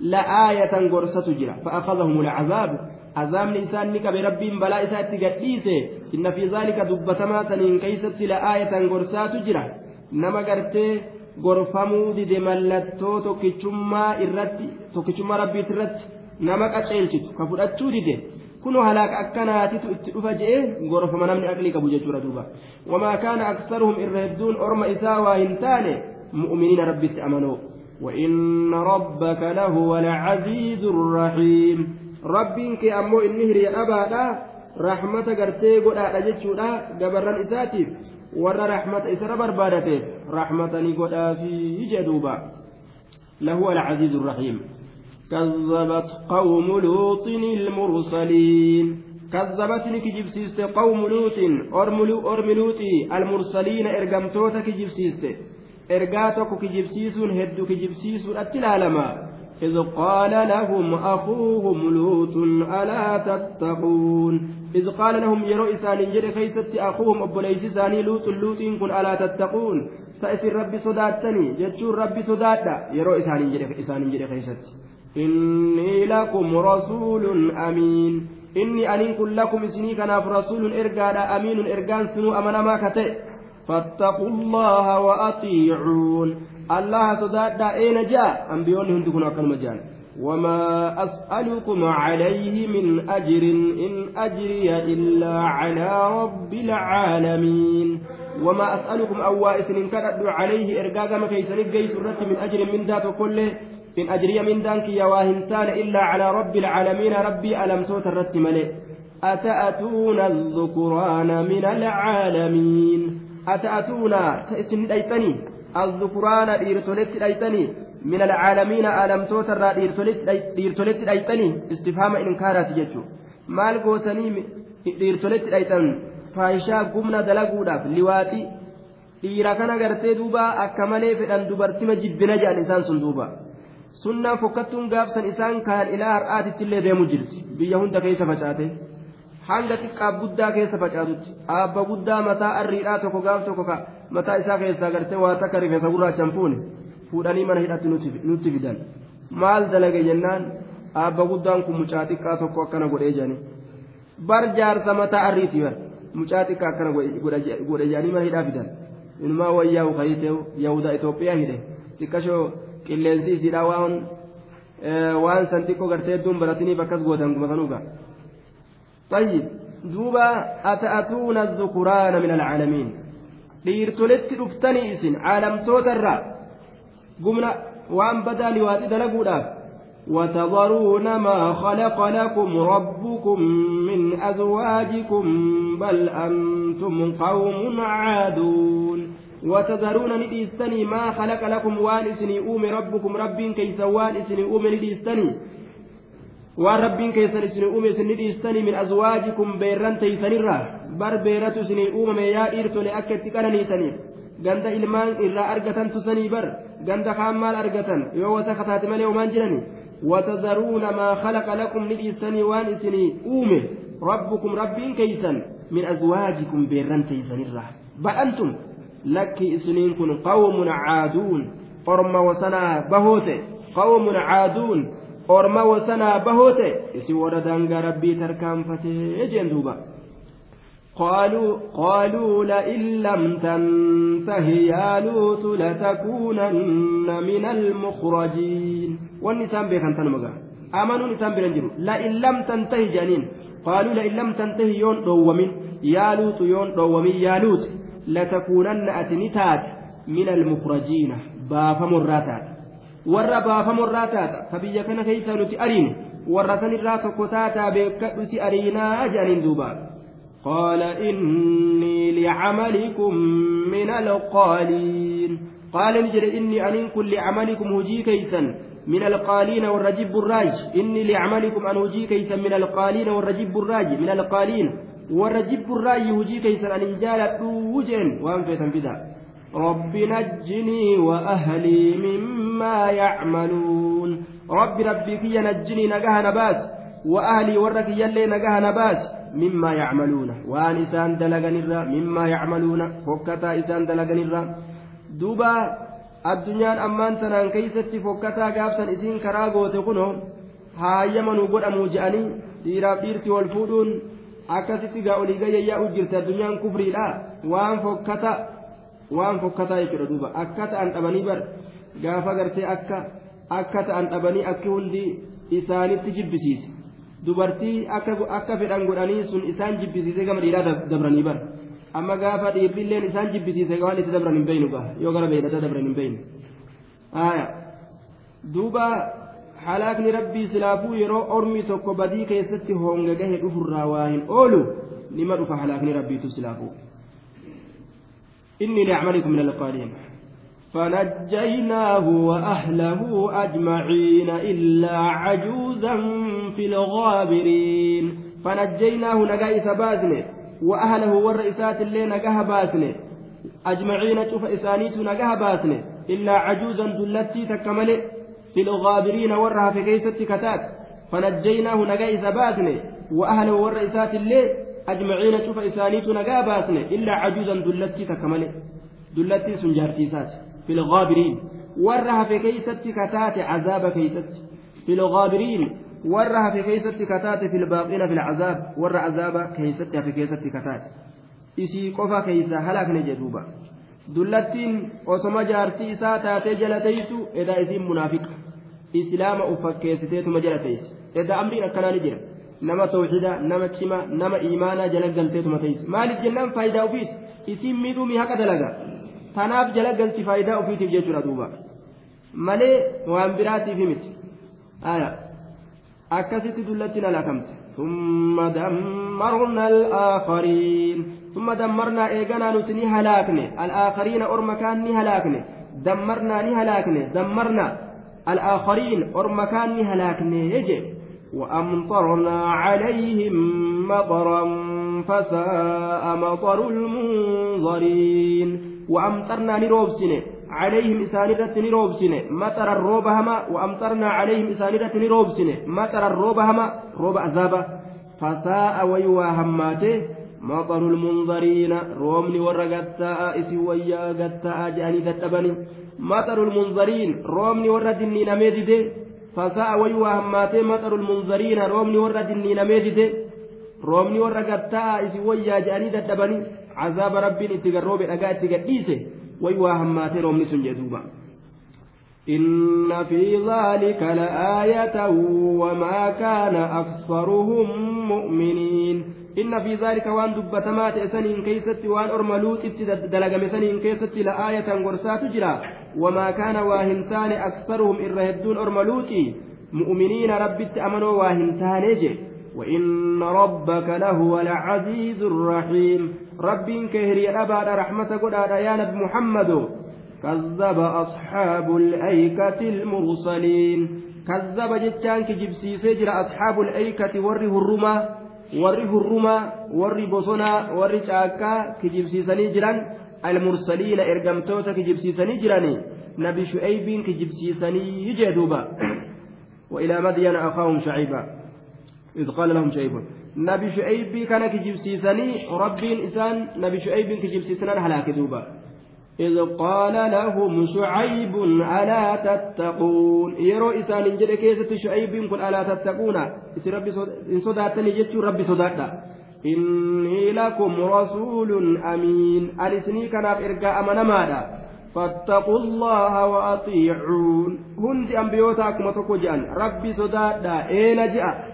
لآية قرصة جرا. فأخذهم العذاب أزام إسان كب رب بلا إسات قديسة إن في ذلك دبتمات كيست لآية قرصة جرا. نما قرتي gorfamuu dide mallattoo tokkichummaa irratti tokkichummaa rabbiit irratti nama qaceelchitu ka fudhachuu dide kunoo halaaka akkanaatitu itti dhufa je'e gorfama namni aqlii qabu jechuudha duuba wamaa kaana aksaruhum irra hedduun orma isaa waa hin taane mu'miniina rabbitti amanoo وإن ربك لهو العزيز الرحيم ربك أمو إني هري أبادا رحمة قرتي قد أجتشودا قبرا إساتيف warra raxmata isarra barbaadateef raxmatani godhaafii jedhuuba lahu alcaziizu الرحيم كذبت قوم لوط المرسلين كذبت كجبسيست قوم لوط أرم لوط المرسلين إرقمتوتا كجبسيست إرقاتك كجبسيس هدو كجبسيس أتلالما إذ قال لهم أخوهم لوط ألا تتقون؟ إذ قال لهم يرو إسان جد كيست أخوهم أبو ليس إساني لوط لوط كن ألا تتقون؟ سأسر ربي صداتني جتشور ربي صداتا يرو إسان جد إسان جد كيست إني لكم رسول أمين. inni aniin kun lakum isinii kanaaf rasuulun ergaadha amiinun ergaan sinuu amanamaa kate فاتقوا الله وأطيعون. الله صداد أين جاء؟ أنبيون هندكم أكل مجال وما أسألكم عليه من أجر إن أجري إلا على رب العالمين. وما أسألكم أوائس إن كان عليه إرقاق ما كيسن الجيس من أجر من ذات كله إن أجري من دانك يا واهنتان إلا على رب العالمين. ربي ألم توت الرت ملئ. أتأتون الذكران من العالمين؟ أتأتون؟ تأسن ديتني الذكران إيرتولت ديتني من العالمين ألم توت إيرتولت ديتني استفهام إنكارات جتشو maal gootanii dhiirtoletti dhaytan faayishaa gumna dalaguudhaaf liwaaxii dhiira kana gartee duuba akka malee fedhan dubartima jibbina jedhan isaan sun duuba sunnaan fokkattuun gaafsan isaan kaan ilaa har'aatitti illee deemu jirti biyya hunda keessa facaate Hanga xiqqaaf guddaa keessa facaatutti abba guddaa mataa arriidhaa tokko gaaf tokko ka mataa isaa keessaa gartee waa takka rifeensa gurraachan fuune fuudhanii mana hidhatti nutti fidan maal dalage jennaan abba guddaan kun mucaa xiqqaa tokko akkana godhee jedhani bar jaarsa mataa arriiti bar mucaa xiqqaa akkana godhe jedhanii mana hidhaa fidan inumaa wayyaa kayitee yahuda Itoophiyaa hidhe xiqqashoo qilleensi isiidha waan waan san xiqqoo gartee hedduun baratiniif akkas gootan kuma kanuuga طيب دوبا أتأتون الذكران من العالمين؟ dhiirtoletti dhuftanii isin caalamtootarraa gumna waan badaa liwaati dalaguudhaaf? وتذرون ما خلق لكم ربكم من أزواجكم بل أنتم قوم عادون. وتذرون نديستني ما خلق لكم وان اسني ربكم رب كيس وان اسني أومي نديستني. وان رب كيس اسني أومي نديستني من أزواجكم بيران تيسنرا بر بيرة اسني أومي يا إرتو لأكت كنني سنيف ganda ilmaan irraa argatan tusanii bar ganda kaan maal argatan? Yoo wata kataate malee homaan jirani? وتذرون ما خلق لكم لبيسني وان اسني أومي ربكم ربين كيسا من أزواجكم بيران تيسن الرح بأنتم لك اسنين كن قوم عادون أرم وسنا بهوتي قوم عادون أرم وسنا بهوتي اسي وردان ربي تركان فتي جندوبا قالوا قالوا لئن لم تنته يا لوط لتكونن من المخرجين والنسان بيخان تنمغا آمنوا نسان بيرنجروا لئن لم تنته جانين قالوا لئن لم تنته يون دومين يا لوط يون دومين يا لوط لتكونن أتنتات من المخرجين بافم الراتات warra baafamu irraa taata. Ka biyya kana keessa nuti ariinu warra san irraa tokko taataa beekadhu si ariinaa jedhaniin duuba. قال إني لعملكم من القالين قال نجد إني أن كل عملكم هجي كيسا من القالين والرجب الراج إني لعملكم أن هجي كيسا من القالين والرجب الراج من القالين والرجب الراج هجي كيسا أن إنجال وجن وأنفيتا بذا رب نجني وأهلي مما يعملون رب ربي كي نجني نجاه نباس وأهلي ورك يلي نجاه نباس مما يعملون وان إسان دلغن الرا مما يعملون فكتا إسان دلغن الرا دوبا addunyaan ammaan tanaan keeysatti fokkataa gaafsan isiin karaa goote kuno haayyamanuu godhamuu je'anii dhiiraaf dhiirti wal fuudhuun akkasitti gaa olii gayyayyaa'u jirti addunyaan kufriidha waan fokkata waan fokkataa jechuudha duuba. Akka ta'an dhabanii bar gaafa gartee akka akka ta'an dhabanii akki hundi isaanitti jibbisiise. Dubartii akka fedhan godhanii sun isaan jibbisiisee gama dhiiraa dabranii bar amma gaafa dhiirrilleen isaan jibbisiise waan itti dabran hin beeynu gaa. Yoo gara beeylata dabran hin beeynu duuba halaakni rabbii silaafuu yeroo ormi tokko badii keessatti honga gahe dhufurraa waa hin oolu. Nima dhufa halaakni rabbiitu silaafuu إني لأعمالكم من القالين. فنجيناه وأهله أجمعين إلا عجوزا في الغابرين. فنجيناه نجا إثباتني وأهله والرئيسات اللي نجاها باسني أجمعين شوف إسانيت نجاها باسني إلا عجوزا دلتي تكمل في الغابرين ورها في كيسة كتات. فنجيناه نجا إثباتني وأهله والرئيسات اللي أجمعين شوف إسانيت نجاها باسني إلا عجوزا دلتي تكمل دلتي سنجارتيسات في الغابرين ورها في كيسة كتات عذاب كيسة في الغابرين hafe keessatti kataate filbaaqina filcazaab warra azaaba keessatti hafe keessatti kataate isii qofa keeysa halaakne jedhuuba dullattiin osoma jaartii isaa taatee jala teeysu edaa isiin munaafiqa islaama uffakkeessiteetuma jala teeyse edaa amriin akkanaa ni jira nama tawxida nama cima nama imaanaa jala galteetuma teeyse maaliif jennaan faayidaa ufiiti isiin miidhumii haqa dalaga tanaaf jala galti faayidaa ufiitiif jechuudha duuba malee waan biraatiif miti akkasitti dullattiin halakamte ثم دمرنا الآخرين ثم دمرنا إيجانا نتني هلاكني الآخرين أرم كان هلاكني دمرنا نهلاكني دمرنا الآخرين أرم كان هلاكني يجي وأمطرنا عليهم مطرا فساء مطر المنظرين. وأمطرنا نروبسني عليهم إسانيرة نروبسنه مطر الروب هما وأمطرنا عليهم إسانيرة نروبسنه مطر الروب هما روب عذابة فساء ويوا هماته مطر المنظرين. رومني ورقتا إسي ويا قتا جاني مطر المنظرين. رومني وردني نميدده فساء ويوا هماته مطر المنظرين رومني وردني نميدده roobni warra gattaa isi wayyaa jedhanii dadhabanii cazaaba rabbiin itti garroobe dhagaa itti gadhiise way waa hammaatee roobni sun jee duuba. إن في ذلك لآية وما كان أكثرهم مؤمنين إن في ذلك وان دبتمات سنين كيست وان أرملوت دلقم سنين كيست لآية غرسات جرا وما كان واهنتان أكثرهم إرهدون أرملوتي مؤمنين ربت أمنوا واهنتان جي وإن ربك لهو العزيز الرحيم. رب كهري أبا رحمة قد يا محمد. كذب أصحاب الأيكة المرسلين. كذب جتان كجبسي سجر أصحاب الأيكة. وره الرمى وره الرمى ور بصنا ور شاكا كجبسي سنجرا المرسلين إرقمتوتا كجبسي سنجراني نبي شعيب كجبسي سني يجدوبا وإلى مدين أخاهم شعيبا. إذ قال لهم شعيب نبي شعيب كان كجبسيسني ربين إسان نبي شعيب كجبسيسنا هلاك دوبا إذ قال لهم شعيب ألا تتقون؟ يرو إسان إن جد كيسة شعيب كن ألا تتقون؟ إسي ربي صداتني جتشو ربي صداتا إني لكم رسول أمين ألسني كان إرقاء أمنا ماذا فاتقوا الله وأطيعون هند أنبيوتاكم تقجان ربي صداتا إين جاء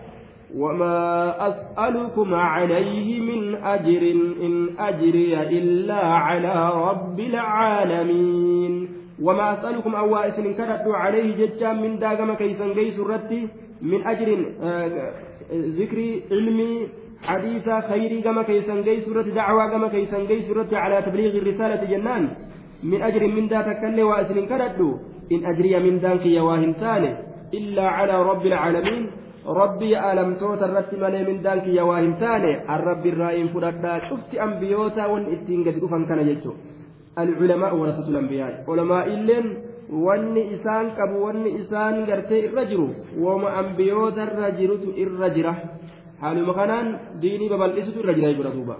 وما أسألكم عليه من أجر إن أجري إلا على رب العالمين وما أسألكم أوائس إن كردوا عليه ججا من داغم كيسا جيس من أجر ذكر علمي حديث خيري كما كيسا جيس الرتي دعوة كما كيسا جيس الرتي على تبليغ الرسالة جنان من أجر من دا تكلي وأسن كردوا إن أجري من دانك يواهن إلا على رب العالمين malee mindaan kiyya waa hin taane an rabbi irraa hin fudhadhaa cufti ambiyoota wanni ittiin gadi dhufan kana jechuudha alculamaa warasatul ambiyaa ulamaa illeen wanni isaan qabu wanni isaan gartee irra jiru wama ambiyoota irra haaluma kanaan diinii babal'isutu irra jira jechuudha duuba